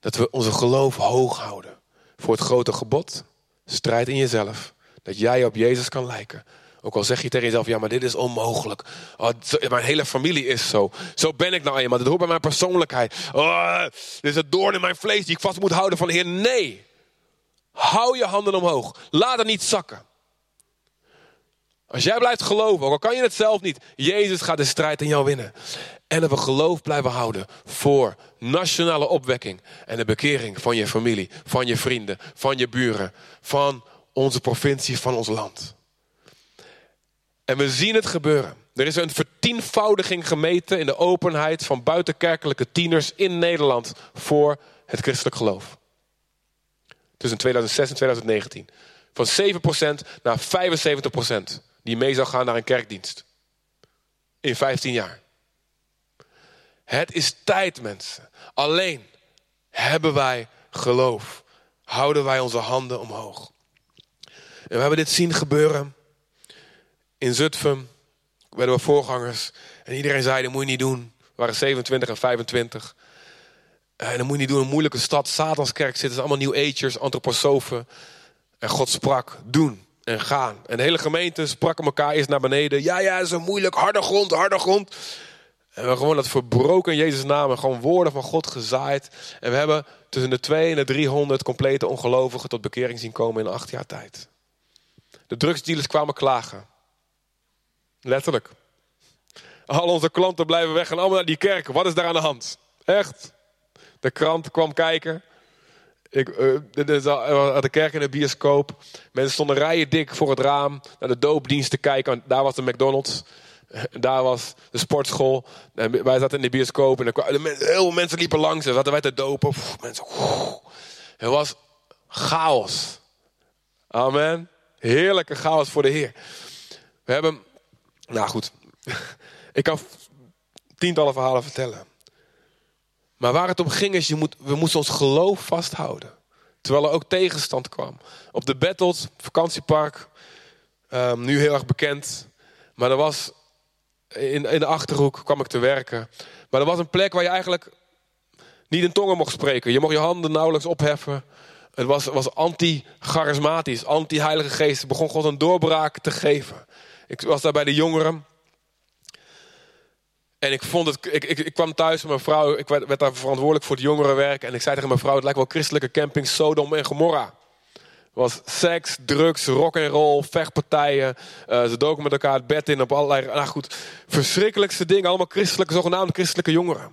Dat we onze geloof hoog houden. Voor het grote gebod, strijd in jezelf. Dat jij op Jezus kan lijken. Ook al zeg je tegen jezelf, ja, maar dit is onmogelijk. Oh, mijn hele familie is zo. Zo ben ik nou eenmaal. Dat hoort bij mijn persoonlijkheid. Oh, dit is het doorn in mijn vlees die ik vast moet houden van de Heer. Nee. Hou je handen omhoog. Laat het niet zakken. Als jij blijft geloven, ook al kan je het zelf niet, Jezus gaat de strijd in jou winnen. En dat we geloof blijven houden voor nationale opwekking en de bekering van je familie, van je vrienden, van je buren, van onze provincie, van ons land. En we zien het gebeuren. Er is een vertienvoudiging gemeten in de openheid van buitenkerkelijke tieners in Nederland voor het christelijk geloof. Tussen 2006 en 2019. Van 7% naar 75% die mee zou gaan naar een kerkdienst. In 15 jaar. Het is tijd, mensen. Alleen hebben wij geloof. Houden wij onze handen omhoog. En we hebben dit zien gebeuren. In Zutphen werden we voorgangers. En iedereen zei, dat moet je niet doen. We waren 27 en 25. En dat moet je niet doen. Een moeilijke stad. Satanskerk zitten allemaal nieuw agers, antroposofen. En God sprak, doen en gaan. En de hele gemeente sprak elkaar eerst naar beneden. Ja, ja, is een moeilijk, harde grond, harde grond. En we hebben gewoon dat verbroken in Jezus' naam. En gewoon woorden van God gezaaid. En we hebben tussen de 2 en de 300 complete ongelovigen tot bekering zien komen in acht jaar tijd. De drugsdealers kwamen klagen. Letterlijk. Al onze klanten blijven weg en allemaal naar die kerk. Wat is daar aan de hand? Echt. De krant kwam kijken. Ik, uh, de kerk in de bioscoop. Mensen stonden rijen dik voor het raam naar de doopdienst te kijken. Daar was de McDonald's. Daar was de sportschool. Wij zaten in de bioscoop. En er, heel veel mensen liepen langs. En zaten wij te dopen. mensen, het was chaos. Amen. Heerlijke chaos voor de Heer. We hebben... Nou goed. Ik kan tientallen verhalen vertellen. Maar waar het om ging is, je moet, we moesten ons geloof vasthouden. Terwijl er ook tegenstand kwam. Op de Battles, vakantiepark, um, nu heel erg bekend. Maar er was, in, in de Achterhoek kwam ik te werken. Maar er was een plek waar je eigenlijk niet in tongen mocht spreken. Je mocht je handen nauwelijks opheffen. Het was, was anti-charismatisch, anti-heilige geest. Het begon God een doorbraak te geven. Ik was daar bij de jongeren. En ik, vond het, ik, ik, ik kwam thuis met mijn vrouw. Ik werd, werd, daar verantwoordelijk voor het jongerenwerk. En ik zei tegen mijn vrouw: Het lijkt wel christelijke camping Sodom en Gomorra. Het was seks, drugs, rock en roll, vechtpartijen. Uh, ze doken met elkaar het bed in op allerlei. Nou goed, verschrikkelijkste dingen. Allemaal christelijke, zogenaamde christelijke jongeren.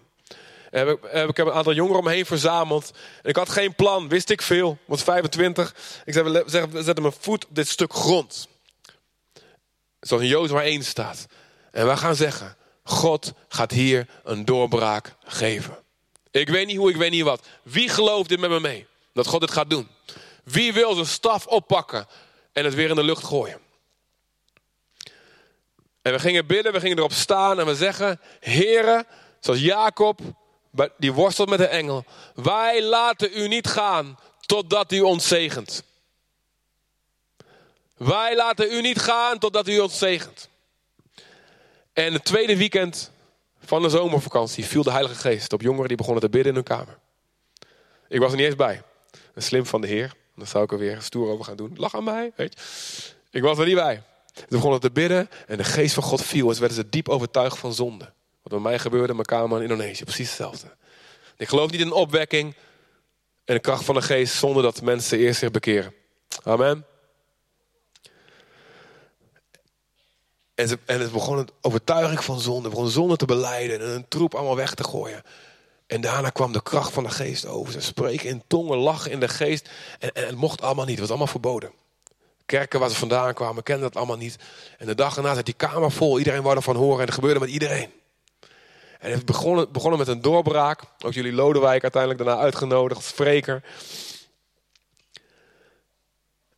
En heb ik, heb een aantal jongeren omheen verzameld. En ik had geen plan, wist ik veel. Was 25. Ik zei: We zetten mijn voet op dit stuk grond. Zoals in maar één staat. En we gaan zeggen: God gaat hier een doorbraak geven. Ik weet niet hoe, ik weet niet wat. Wie gelooft dit met me mee? Dat God dit gaat doen. Wie wil zijn staf oppakken en het weer in de lucht gooien? En we gingen bidden, we gingen erop staan en we zeggen: Heren, zoals Jacob, die worstelt met de engel. Wij laten u niet gaan totdat u ons zegent. Wij laten u niet gaan totdat u ons zegent. En het tweede weekend van de zomervakantie viel de Heilige Geest op jongeren die begonnen te bidden in hun kamer. Ik was er niet eens bij. Een slim van de Heer. Dan zou ik er weer stoer over gaan doen. Lach aan mij, weet je. Ik was er niet bij. Ze begonnen te bidden en de geest van God viel. En werden ze diep overtuigd van zonde. Wat bij mij gebeurde in mijn kamer in Indonesië. Precies hetzelfde. Ik geloof niet in opwekking en de kracht van de geest zonder dat mensen eerst zich bekeren. Amen. En, het begon een overtuiging van zonde. begon zonde te beleiden en een troep allemaal weg te gooien. En daarna kwam de kracht van de geest over. Ze spreken in tongen, lachen in de geest. En, en het mocht allemaal niet, het was allemaal verboden. Kerken waar ze vandaan kwamen, kenden dat allemaal niet. En de dag erna zat die kamer vol. Iedereen wou ervan horen en het gebeurde met iedereen. En het begon begonnen met een doorbraak. Ook jullie Lodewijk uiteindelijk daarna uitgenodigd spreker.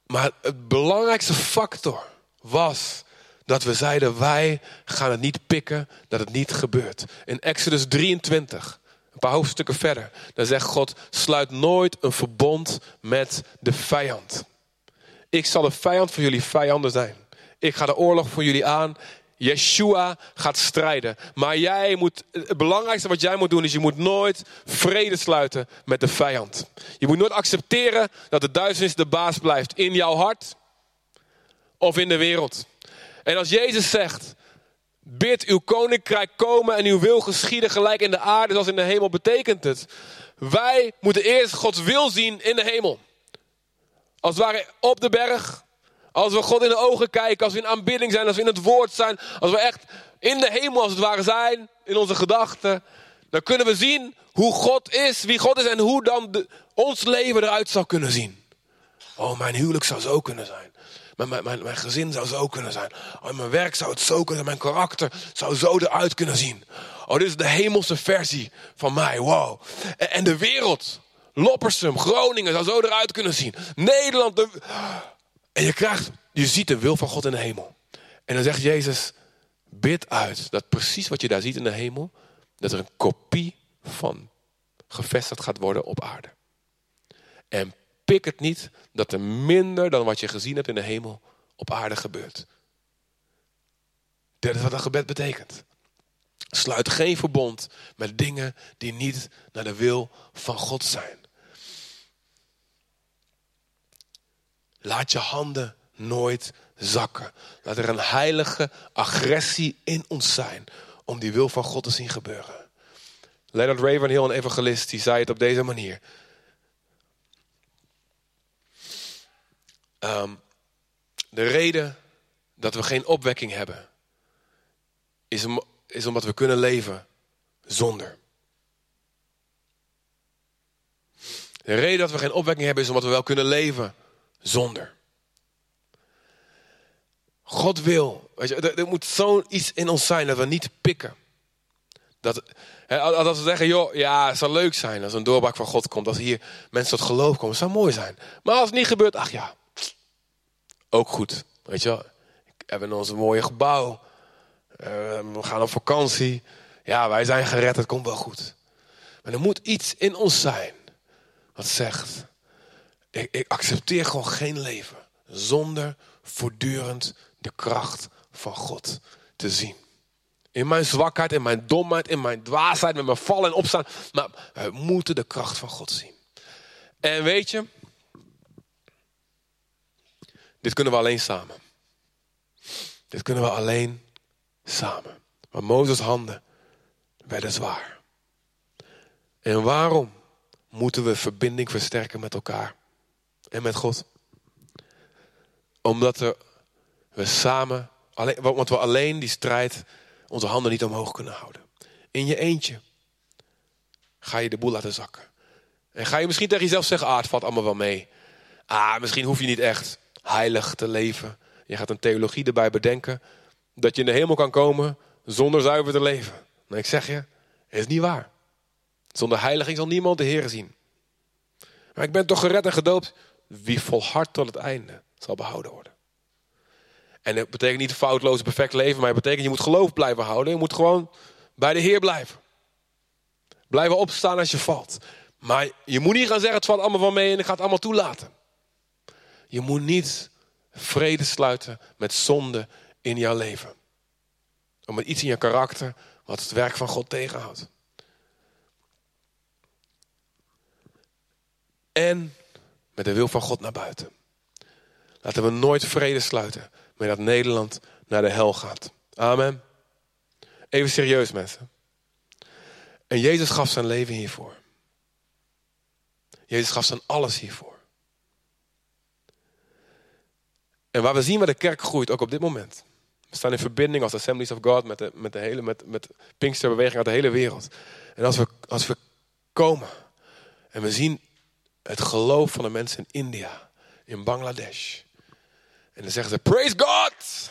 Maar het belangrijkste factor was dat we zeiden: wij gaan het niet pikken, dat het niet gebeurt. In Exodus 23, een paar hoofdstukken verder, dan zegt God: sluit nooit een verbond met de vijand. Ik zal de vijand voor jullie vijanden zijn. Ik ga de oorlog voor jullie aan. Yeshua gaat strijden. Maar jij moet, het belangrijkste wat jij moet doen is je moet nooit vrede sluiten met de vijand. Je moet nooit accepteren dat de duisternis de baas blijft in jouw hart of in de wereld. En als Jezus zegt, bid uw koninkrijk komen en uw wil geschieden gelijk in de aarde zoals in de hemel, betekent het. Wij moeten eerst Gods wil zien in de hemel. Als het ware op de berg, als we God in de ogen kijken, als we in aanbidding zijn, als we in het woord zijn, als we echt in de hemel als het ware zijn, in onze gedachten, dan kunnen we zien hoe God is, wie God is en hoe dan ons leven eruit zou kunnen zien. Oh, mijn huwelijk zou zo kunnen zijn. Mijn, mijn, mijn, mijn gezin zou zo kunnen zijn. Oh, mijn werk zou het zo kunnen zijn. Mijn karakter zou zo eruit kunnen zien. Oh, dit is de hemelse versie van mij. Wow. En, de wereld, Loppersum, Groningen zou zo eruit kunnen zien. Nederland, de, en je krijgt, je ziet de wil van God in de hemel. En dan zegt Jezus, bid uit dat precies wat je daar ziet in de hemel, dat er een kopie van gevestigd gaat worden op aarde. En pik het niet dat er minder dan wat je gezien hebt in de hemel op aarde gebeurt. Dat is wat een gebed betekent. Sluit geen verbond met dingen die niet naar de wil van God zijn. Laat je handen nooit zakken. Laat er een heilige agressie in ons zijn om die wil van God te zien gebeuren. Leonard Ravenhill, een evangelist, die zei het op deze manier. Um, de reden dat we geen opwekking hebben, is, om, is omdat we kunnen leven zonder. De reden dat we geen opwekking hebben, is omdat we wel kunnen leven zonder. God wil, weet je, er, moet zoiets in ons zijn dat we niet pikken. Dat, als we zeggen, joh, ja, het zou leuk zijn als een doorbraak van God komt. Als hier mensen tot geloof komen, het zou mooi zijn. Maar als het niet gebeurt, ach ja, ook goed. Weet je wel, we hebben ons een mooie gebouw. Uh, we gaan op vakantie. Ja, wij zijn gered, het komt wel goed. Maar er moet iets in ons zijn wat zegt: ik, ik accepteer gewoon geen leven zonder voortdurend de kracht van God te zien. In mijn zwakheid, in mijn domheid, in mijn dwaasheid, met mijn vallen en opstaan. Maar we moeten de kracht van God zien. En weet je, dit kunnen we alleen samen. Dit kunnen we alleen samen. Maar Mozes handen werden zwaar. En waarom moeten we verbinding versterken met elkaar en met God? Omdat we samen, alleen, want we alleen die strijd onze handen niet omhoog kunnen houden. In je eentje ga je de boel laten zakken. En ga je misschien tegen jezelf zeggen, ah het valt allemaal wel mee. Ah, misschien hoef je niet echt heilig te leven. Je gaat een theologie erbij bedenken dat je in de hemel kan komen zonder zuiver te leven. Nou, ik zeg je, het is niet waar. Zonder heiliging zal niemand de Heer zien. Maar ik ben toch gered en gedoopt. Wie volhardt tot het einde zal behouden worden. En dat betekent niet foutloos perfect leven, maar het betekent je moet geloof blijven houden. Je moet gewoon bij de Heer blijven. Blijven opstaan als je valt. Maar je moet niet gaan zeggen het valt allemaal van mee en ik ga het allemaal toelaten. Je moet niet vrede sluiten met zonde in jouw leven. Of met iets in je karakter wat het werk van God tegenhoudt. En met de wil van God naar buiten. Laten we nooit vrede sluiten met dat Nederland naar de hel gaat. Amen. Even serieus mensen. En Jezus gaf zijn leven hiervoor. Jezus gaf zijn alles hiervoor. En waar we zien waar de kerk groeit, ook op dit moment. We staan in verbinding als Assemblies of God met de, met de hele met, met Pinksterbeweging uit de hele wereld. En als we, als we komen en we zien het geloof van de mensen in India, in Bangladesh. En dan zeggen ze, praise God!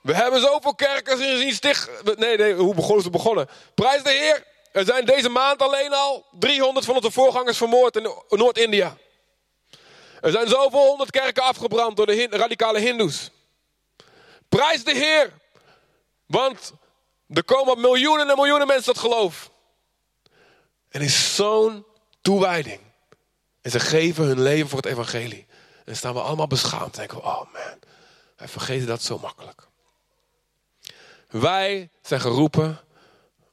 We hebben zoveel kerkers gezien sticht. Nee, nee, hoe begonnen ze begonnen? Prijs de Heer! Er zijn deze maand alleen al 300 van onze voorgangers vermoord in Noord-India. Er zijn zoveel honderd kerken afgebrand door de radicale hindoes. Prijs de Heer. Want er komen miljoenen en miljoenen mensen tot geloof. En is zo'n toewijding. En ze geven hun leven voor het evangelie. En staan we allemaal beschaamd. En denken we, oh man, wij vergeten dat zo makkelijk. Wij zijn geroepen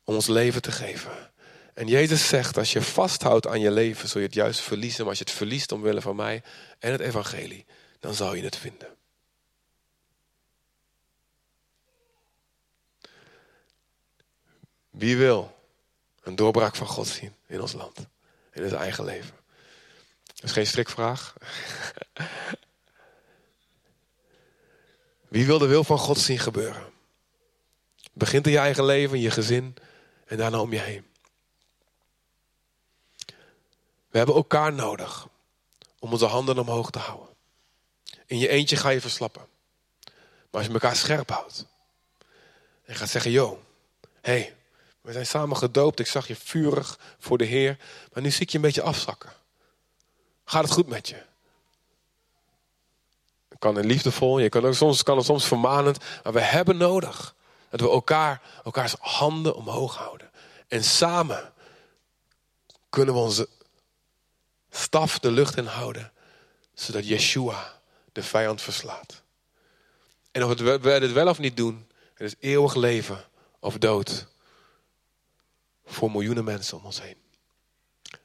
om ons leven te geven. En Jezus zegt, als je vasthoudt aan je leven, zul je het juist verliezen. Maar als je het verliest omwille van mij en het evangelie, dan zal je het vinden. Wie wil een doorbraak van God zien in ons land, in zijn eigen leven? Dat is geen strikvraag. Wie wil de wil van God zien gebeuren? Begint in je eigen leven, in je gezin en daarna om je heen. We hebben elkaar nodig om onze handen omhoog te houden. In je eentje ga je verslappen. Maar als je elkaar scherp houdt en gaat zeggen: Yo, hey, we zijn samen gedoopt. Ik zag je vurig voor de Heer, maar nu zie ik je een beetje afzakken. Gaat het goed met je? Het kan het liefdevol, je kan ook, soms kan het soms vermanend, maar we hebben nodig dat we elkaar, elkaars handen omhoog houden. En samen kunnen we onze staf de lucht in houden, zodat Yeshua de vijand verslaat. En of we het wel of niet doen, het is eeuwig leven of dood voor miljoenen mensen om ons heen.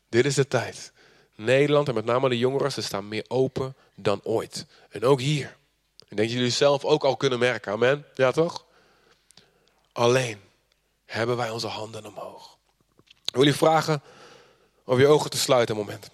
Dit is de tijd. Nederland en met name de jongeren, ze staan meer open dan ooit. En ook hier. Ik denk dat jullie zelf ook al kunnen merken. Amen. Ja toch? Alleen hebben wij onze handen omhoog. Ik wil je vragen om je ogen te sluiten een moment.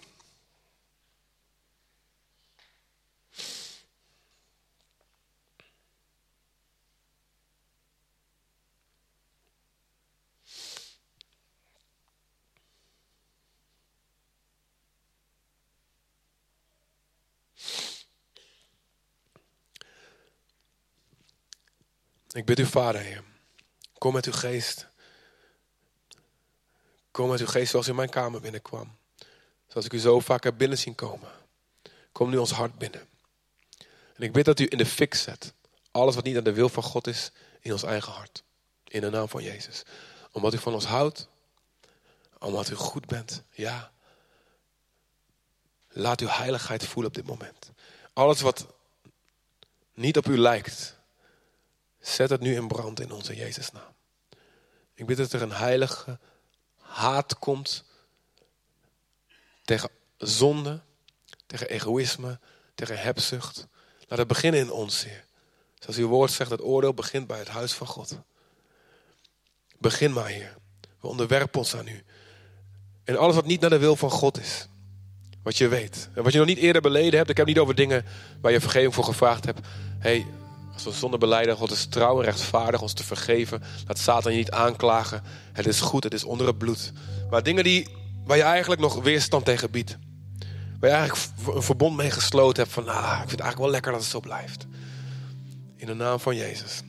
Ik bid u, Vader, Heer. Kom met uw geest. Kom met uw geest zoals u in mijn kamer binnenkwam. Zoals ik u zo vaak heb binnen zien komen. Kom nu ons hart binnen. En ik bid dat u in de fik zet. Alles wat niet aan de wil van God is, in ons eigen hart. In de naam van Jezus. Omdat u van ons houdt. Omdat u goed bent. Ja. Laat uw heiligheid voelen op dit moment. Alles wat niet op u lijkt. Zet het nu in brand in onze Jezus naam. Ik bid dat er een heilige haat komt tegen zonde, tegen egoïsme, tegen hebzucht. Laat het beginnen in ons, Heer. Zoals uw woord zegt, het oordeel begint bij het huis van God. Begin maar, Heer. We onderwerpen ons aan u. En alles wat niet naar de wil van God is. Wat je weet. En wat je nog niet eerder beleden hebt. Ik heb niet over dingen waar je vergeving voor gevraagd hebt. hey, als we zonder beleiden, God is trouw en rechtvaardig ons te vergeven. Laat Satan je niet aanklagen. Het is goed, het is onder het bloed. Maar dingen die, waar je eigenlijk nog weerstand tegen biedt. Waar je eigenlijk een verbond mee gesloten hebt van, ah, ik vind het eigenlijk wel lekker dat het zo blijft. In de naam van Jezus.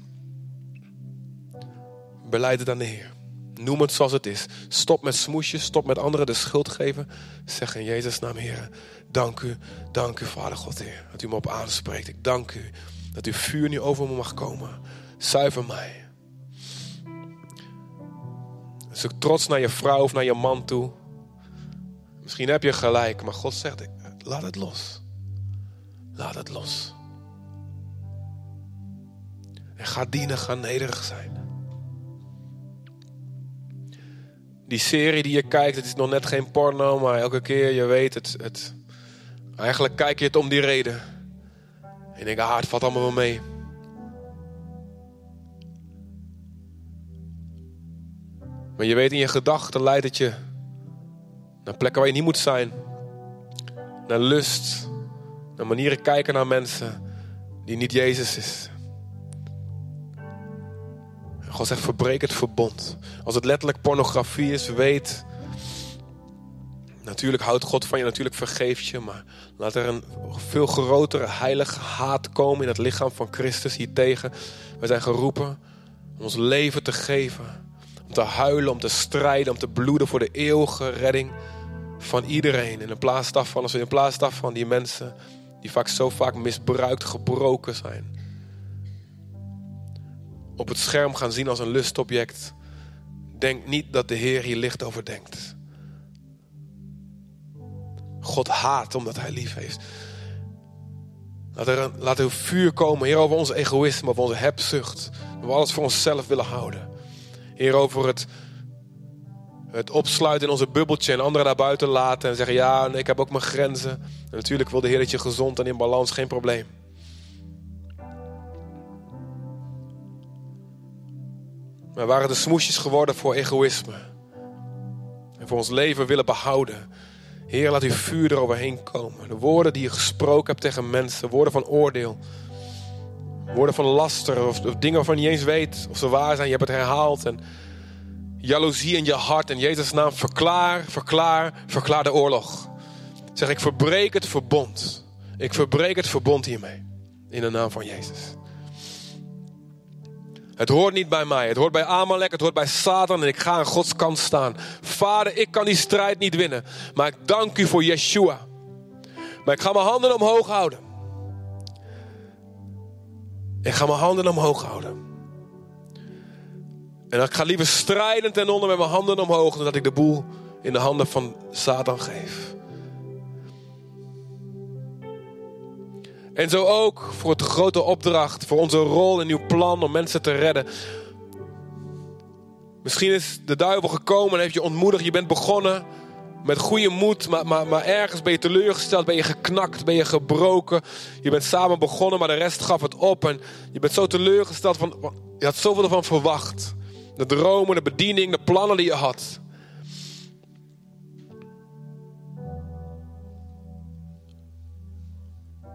Beleid het aan de Heer. Noem het zoals het is. Stop met smoesjes, stop met anderen de schuld geven. Zeg in Jezus' naam, Heer. Dank u, dank u, Vader God, Heer. Dat u me op aanspreekt. Ik dank u dat uw vuur nu over me mag komen. Zuiver mij. Zoek trots naar je vrouw of naar je man toe. Misschien heb je gelijk, maar God zegt: laat het los. Laat het los. En ga dienen, ga nederig zijn. Die serie die je kijkt, het is nog net geen porno, maar elke keer je weet het. het eigenlijk kijk je het om die reden. En denk, ah, het valt allemaal wel mee. Maar je weet in je gedachten leidt het je naar plekken waar je niet moet zijn. Naar lust. Naar manieren kijken naar mensen die niet Jezus is. God zegt, verbreek het verbond. Als het letterlijk pornografie is, weet... Natuurlijk houdt God van je, natuurlijk vergeeft je. Maar laat er een veel grotere heilige haat komen in het lichaam van Christus hiertegen. We zijn geroepen om ons leven te geven. Om te huilen, om te strijden, om te bloeden voor de eeuwige redding van iedereen. In plaats daarvan, als we in plaats daarvan die mensen die vaak zo vaak misbruikt, gebroken zijn. Op het scherm gaan zien als een lustobject. Denk niet dat de Heer hier licht over denkt. God haat omdat hij lief heeft. Laat er, laat er vuur komen, Heer, over ons egoïsme, over onze hebzucht. Dat we alles voor onszelf willen houden. Heer, over het, het opsluiten in onze bubbeltje en anderen naar buiten laten. En zeggen, ja, ik heb ook mijn grenzen. En natuurlijk wil de Heer dat je gezond en in balans, geen probleem. Maar waren de smoesjes geworden voor egoïsme. En voor ons leven willen behouden. Heer, laat uw vuur eroverheen komen. De woorden die je gesproken hebt tegen mensen, woorden van oordeel. Woorden van laster of, dingen waarvan je niet eens weet of ze waar zijn. Je hebt het herhaald. En jaloezie in je hart. In Jezus' naam verklaar, verklaar, verklaar de oorlog. Zeg, ik verbreek het verbond. Ik verbreek het verbond hiermee. In de naam van Jezus. Het hoort niet bij mij. Het hoort bij Amalek. Het hoort bij Satan. En ik ga aan Gods kant staan. Vader, ik kan die strijd niet winnen. Maar ik dank u voor Yeshua. Maar ik ga mijn handen omhoog houden. Ik ga mijn handen omhoog houden. En ik ga liever strijden ten onder met mijn handen omhoog. Dan dat ik de boel in de handen van Satan geef. En zo ook voor de grote opdracht, voor onze rol in uw plan om mensen te redden. Misschien is de duivel gekomen en heeft je ontmoedigd. Je bent begonnen met goede moed, maar, maar, maar ergens ben je teleurgesteld, ben je geknakt, ben je gebroken. Je bent samen begonnen, maar de rest gaf het op. En je bent zo teleurgesteld, van, je had zoveel ervan verwacht. De dromen, de bediening, de plannen die je had.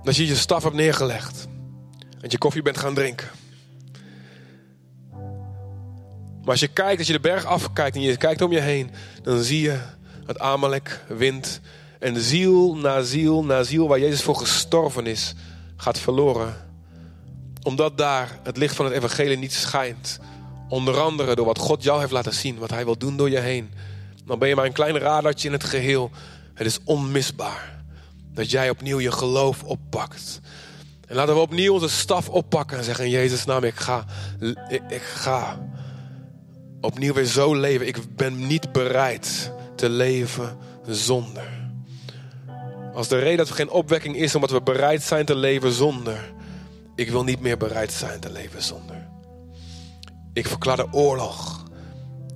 Dat je je staf hebt neergelegd. En je koffie bent gaan drinken. Maar als je kijkt, als je de berg afkijkt en je kijkt om je heen, dan zie je het Amalek wint. En ziel na ziel na ziel waar Jezus voor gestorven is, gaat verloren. Omdat daar het licht van het evangelie niet schijnt. Onder andere door wat God jou heeft laten zien, wat Hij wil doen door je heen. Dan ben je maar een klein radartje in het geheel. Het is onmisbaar dat jij opnieuw je geloof oppakt. En laten we opnieuw onze staf oppakken en zeggen in Jezus' naam, ik ga, ik, ga opnieuw weer zo leven. Ik ben niet bereid te leven zonder. Als de reden dat er geen opwekking is omdat we bereid zijn te leven zonder. Ik wil niet meer bereid zijn te leven zonder. Ik verklaar de oorlog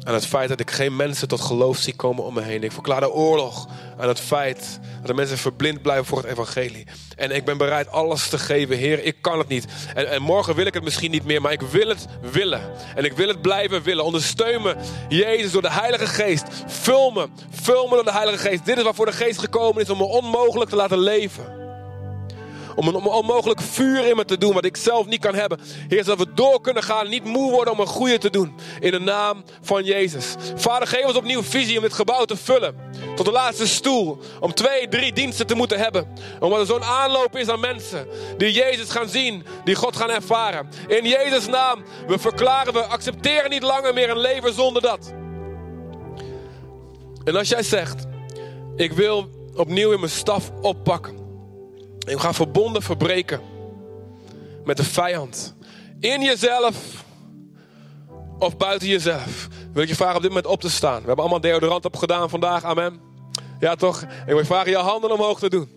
aan het feit dat ik geen mensen tot geloof zie komen om me heen. Ik verklaar de oorlog aan het feit dat de mensen verblind blijven voor het evangelie. En ik ben bereid alles te geven. Heer, ik kan het niet. En, en morgen wil ik het misschien niet meer, maar ik wil het willen. En ik wil het blijven willen. Ondersteun me, Jezus, door de Heilige Geest. Vul me, vul me door de Heilige Geest. Dit is waarvoor de Geest gekomen is om me onmogelijk te laten leven. Om een onmogelijk vuur in me te doen wat ik zelf niet kan hebben. Heer, zodat we door kunnen gaan. Niet moe worden om een goede te doen. In de naam van Jezus. Vader, geef ons opnieuw visie om dit gebouw te vullen. Tot de laatste stoel. Om twee, drie diensten te moeten hebben. Omdat er zo'n aanloop is aan mensen. Die Jezus gaan zien. Die God gaan ervaren. In Jezus' naam. We verklaren, we accepteren niet langer meer een leven zonder dat. En als jij zegt. Ik wil opnieuw in mijn staf oppakken. En we gaan verbonden verbreken met de vijand. In jezelf of buiten jezelf. Wil ik je vragen op dit moment op te staan. We hebben allemaal deodorant opgedaan vandaag. Amen. Ja toch? Ik wil je vragen je handen omhoog te doen.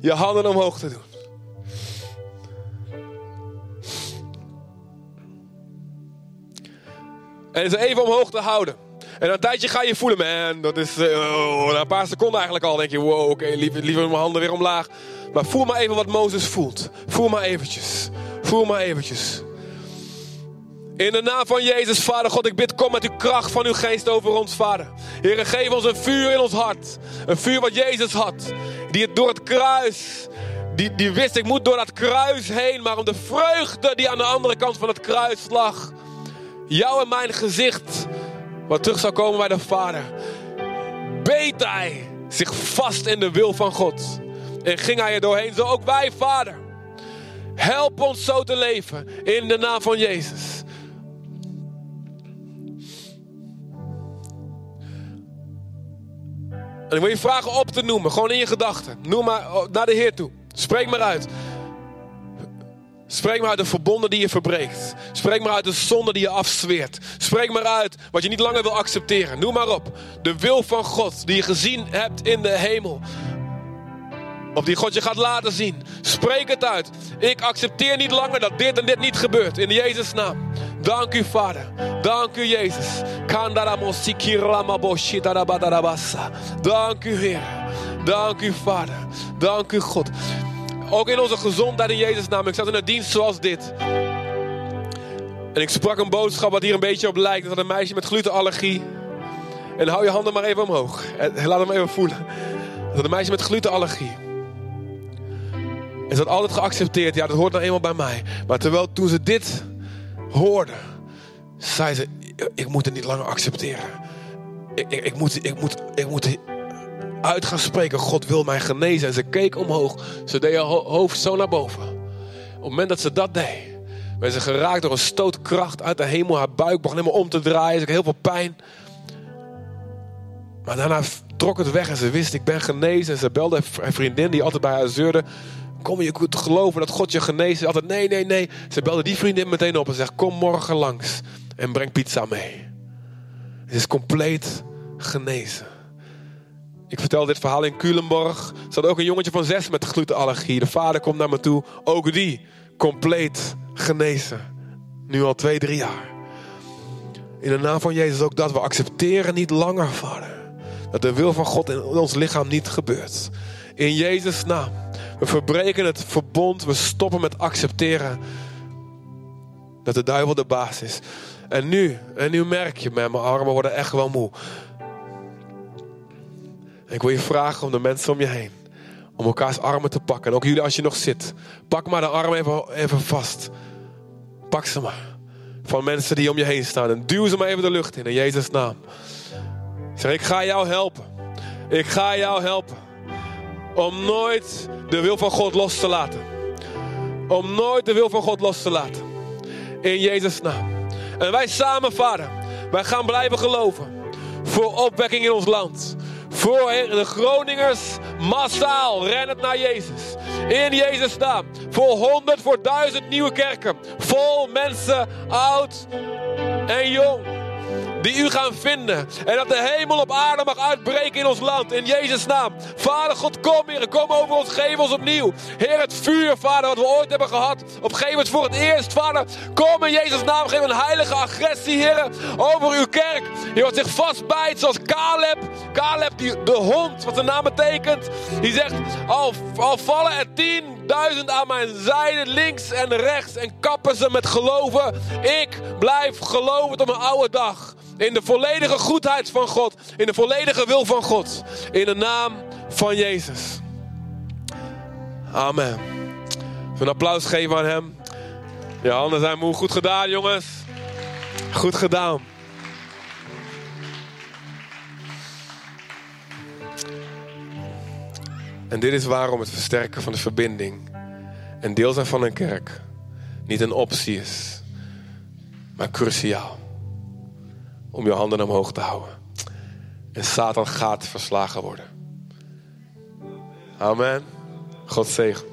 Je handen omhoog te doen. En ze even omhoog te houden. En een tijdje ga je voelen, man, dat is uh, na een paar seconden eigenlijk al denk je, wow, oké, liever, liever mijn handen weer omlaag. Maar voel maar even wat Mozes voelt. Voel maar eventjes. Voel maar eventjes. In de naam van Jezus, Vader God, ik bid, kom met uw kracht van uw geest over ons, Vader. Heer, geef ons een vuur in ons hart. Een vuur wat Jezus had. Die het door het kruis, die, die wist, ik moet door dat kruis heen. Maar om de vreugde die aan de andere kant van het kruis lag. Jou en mijn gezicht, wat terug zou komen bij de Vader. Beet hij zich vast in de wil van God. En ging hij er doorheen, zo ook wij, Vader. Help ons zo te leven in de naam van Jezus. En ik wil je vragen op te noemen, gewoon in je gedachten. Noem maar oh, naar de Heer toe. Spreek maar uit. Spreek maar uit de verbonden die je verbreekt. Spreek maar uit de zonde die je afzweert. Spreek maar uit wat je niet langer wil accepteren. Noem maar op. De wil van God die je gezien hebt in de hemel. Of die God je gaat laten zien. Spreek het uit. Ik accepteer niet langer dat dit en dit niet gebeurt. In Jezus' naam. Dank u, Vader. Dank u, Jezus. Dank u, Heer. Dank u, Vader. Dank u, God. Ook in onze gezondheid in Jezus' naam. Ik zat in een dienst zoals dit. En ik sprak een boodschap wat hier een beetje op lijkt. Dat een meisje met glutenallergie. En hou je handen maar even omhoog. Laat hem even voelen. Dat een meisje met glutenallergie. Ze had altijd geaccepteerd. Ja, dat hoort nou eenmaal bij mij. Maar terwijl toen ze dit hoorde, zei ze: Ik moet het niet langer accepteren. Ik, ik, ik, moet, ik, moet, ik moet uit gaan spreken: God wil mij genezen. En ze keek omhoog. Ze deed haar hoofd zo naar boven. Op het moment dat ze dat deed, werd ze geraakt door een stootkracht uit de hemel. Haar buik begon helemaal om te draaien. Ze had heel veel pijn. Maar daarna trok het weg en ze wist: Ik ben genezen. En ze belde een vriendin die altijd bij haar zeurde. Kom je te geloven dat God je geneest? Altijd nee, nee, nee. Ze belde die vriendin meteen op en zegt: Kom morgen langs en breng pizza mee. Ze is compleet genezen. Ik vertel dit verhaal in Culemborg. Er zat ook een jongetje van zes met glutenallergie. De vader komt naar me toe. Ook die compleet genezen. Nu al twee, drie jaar. In de naam van Jezus ook dat we accepteren niet langer, vader. Dat de wil van God in ons lichaam niet gebeurt. In Jezus' naam. We verbreken het verbond. We stoppen met accepteren dat de duivel de baas is. En nu, en nu merk je, mijn armen worden echt wel moe. Ik wil je vragen om de mensen om je heen. Om elkaars armen te pakken. En ook jullie als je nog zit. Pak maar de armen even, even vast. Pak ze maar. Van mensen die om je heen staan. En duw ze maar even de lucht in. In Jezus' naam. Zeg, ik ga jou helpen. Ik ga jou helpen. Om nooit de wil van God los te laten. Om nooit de wil van God los te laten. In Jezus' naam. En wij samen, Vader, wij gaan blijven geloven. Voor opwekking in ons land. Voor de Groningers massaal rennen naar Jezus. In Jezus' naam. Voor honderd, voor duizend nieuwe kerken. Vol mensen, oud en jong die u gaan vinden. En dat de hemel op aarde mag uitbreken in ons land. In Jezus' naam. Vader God, kom Heer. Kom over ons. Geef ons opnieuw. Heer, het vuur, Vader, wat we ooit hebben gehad. Op gegeven moment voor het eerst, Vader. Kom in Jezus' naam. Geef een heilige agressie, Heer. Over uw kerk. Heer, wat zich vastbijt zoals Caleb. Caleb, die, de hond, wat de naam betekent. Die zegt, al, al vallen er tienduizend aan mijn zijde, links en rechts. En kappen ze met geloven. Ik blijf geloven tot mijn oude dag. In de volledige goedheid van God. In de volledige wil van God. In de naam van Jezus. Amen. Een applaus geven aan hem. Je handen zijn moe. Goed gedaan, jongens. Goed gedaan. En dit is waarom het versterken van de verbinding en deel zijn van een kerk niet een optie is, maar cruciaal om je handen omhoog te houden. En Satan gaat verslagen worden. Amen. God zegen.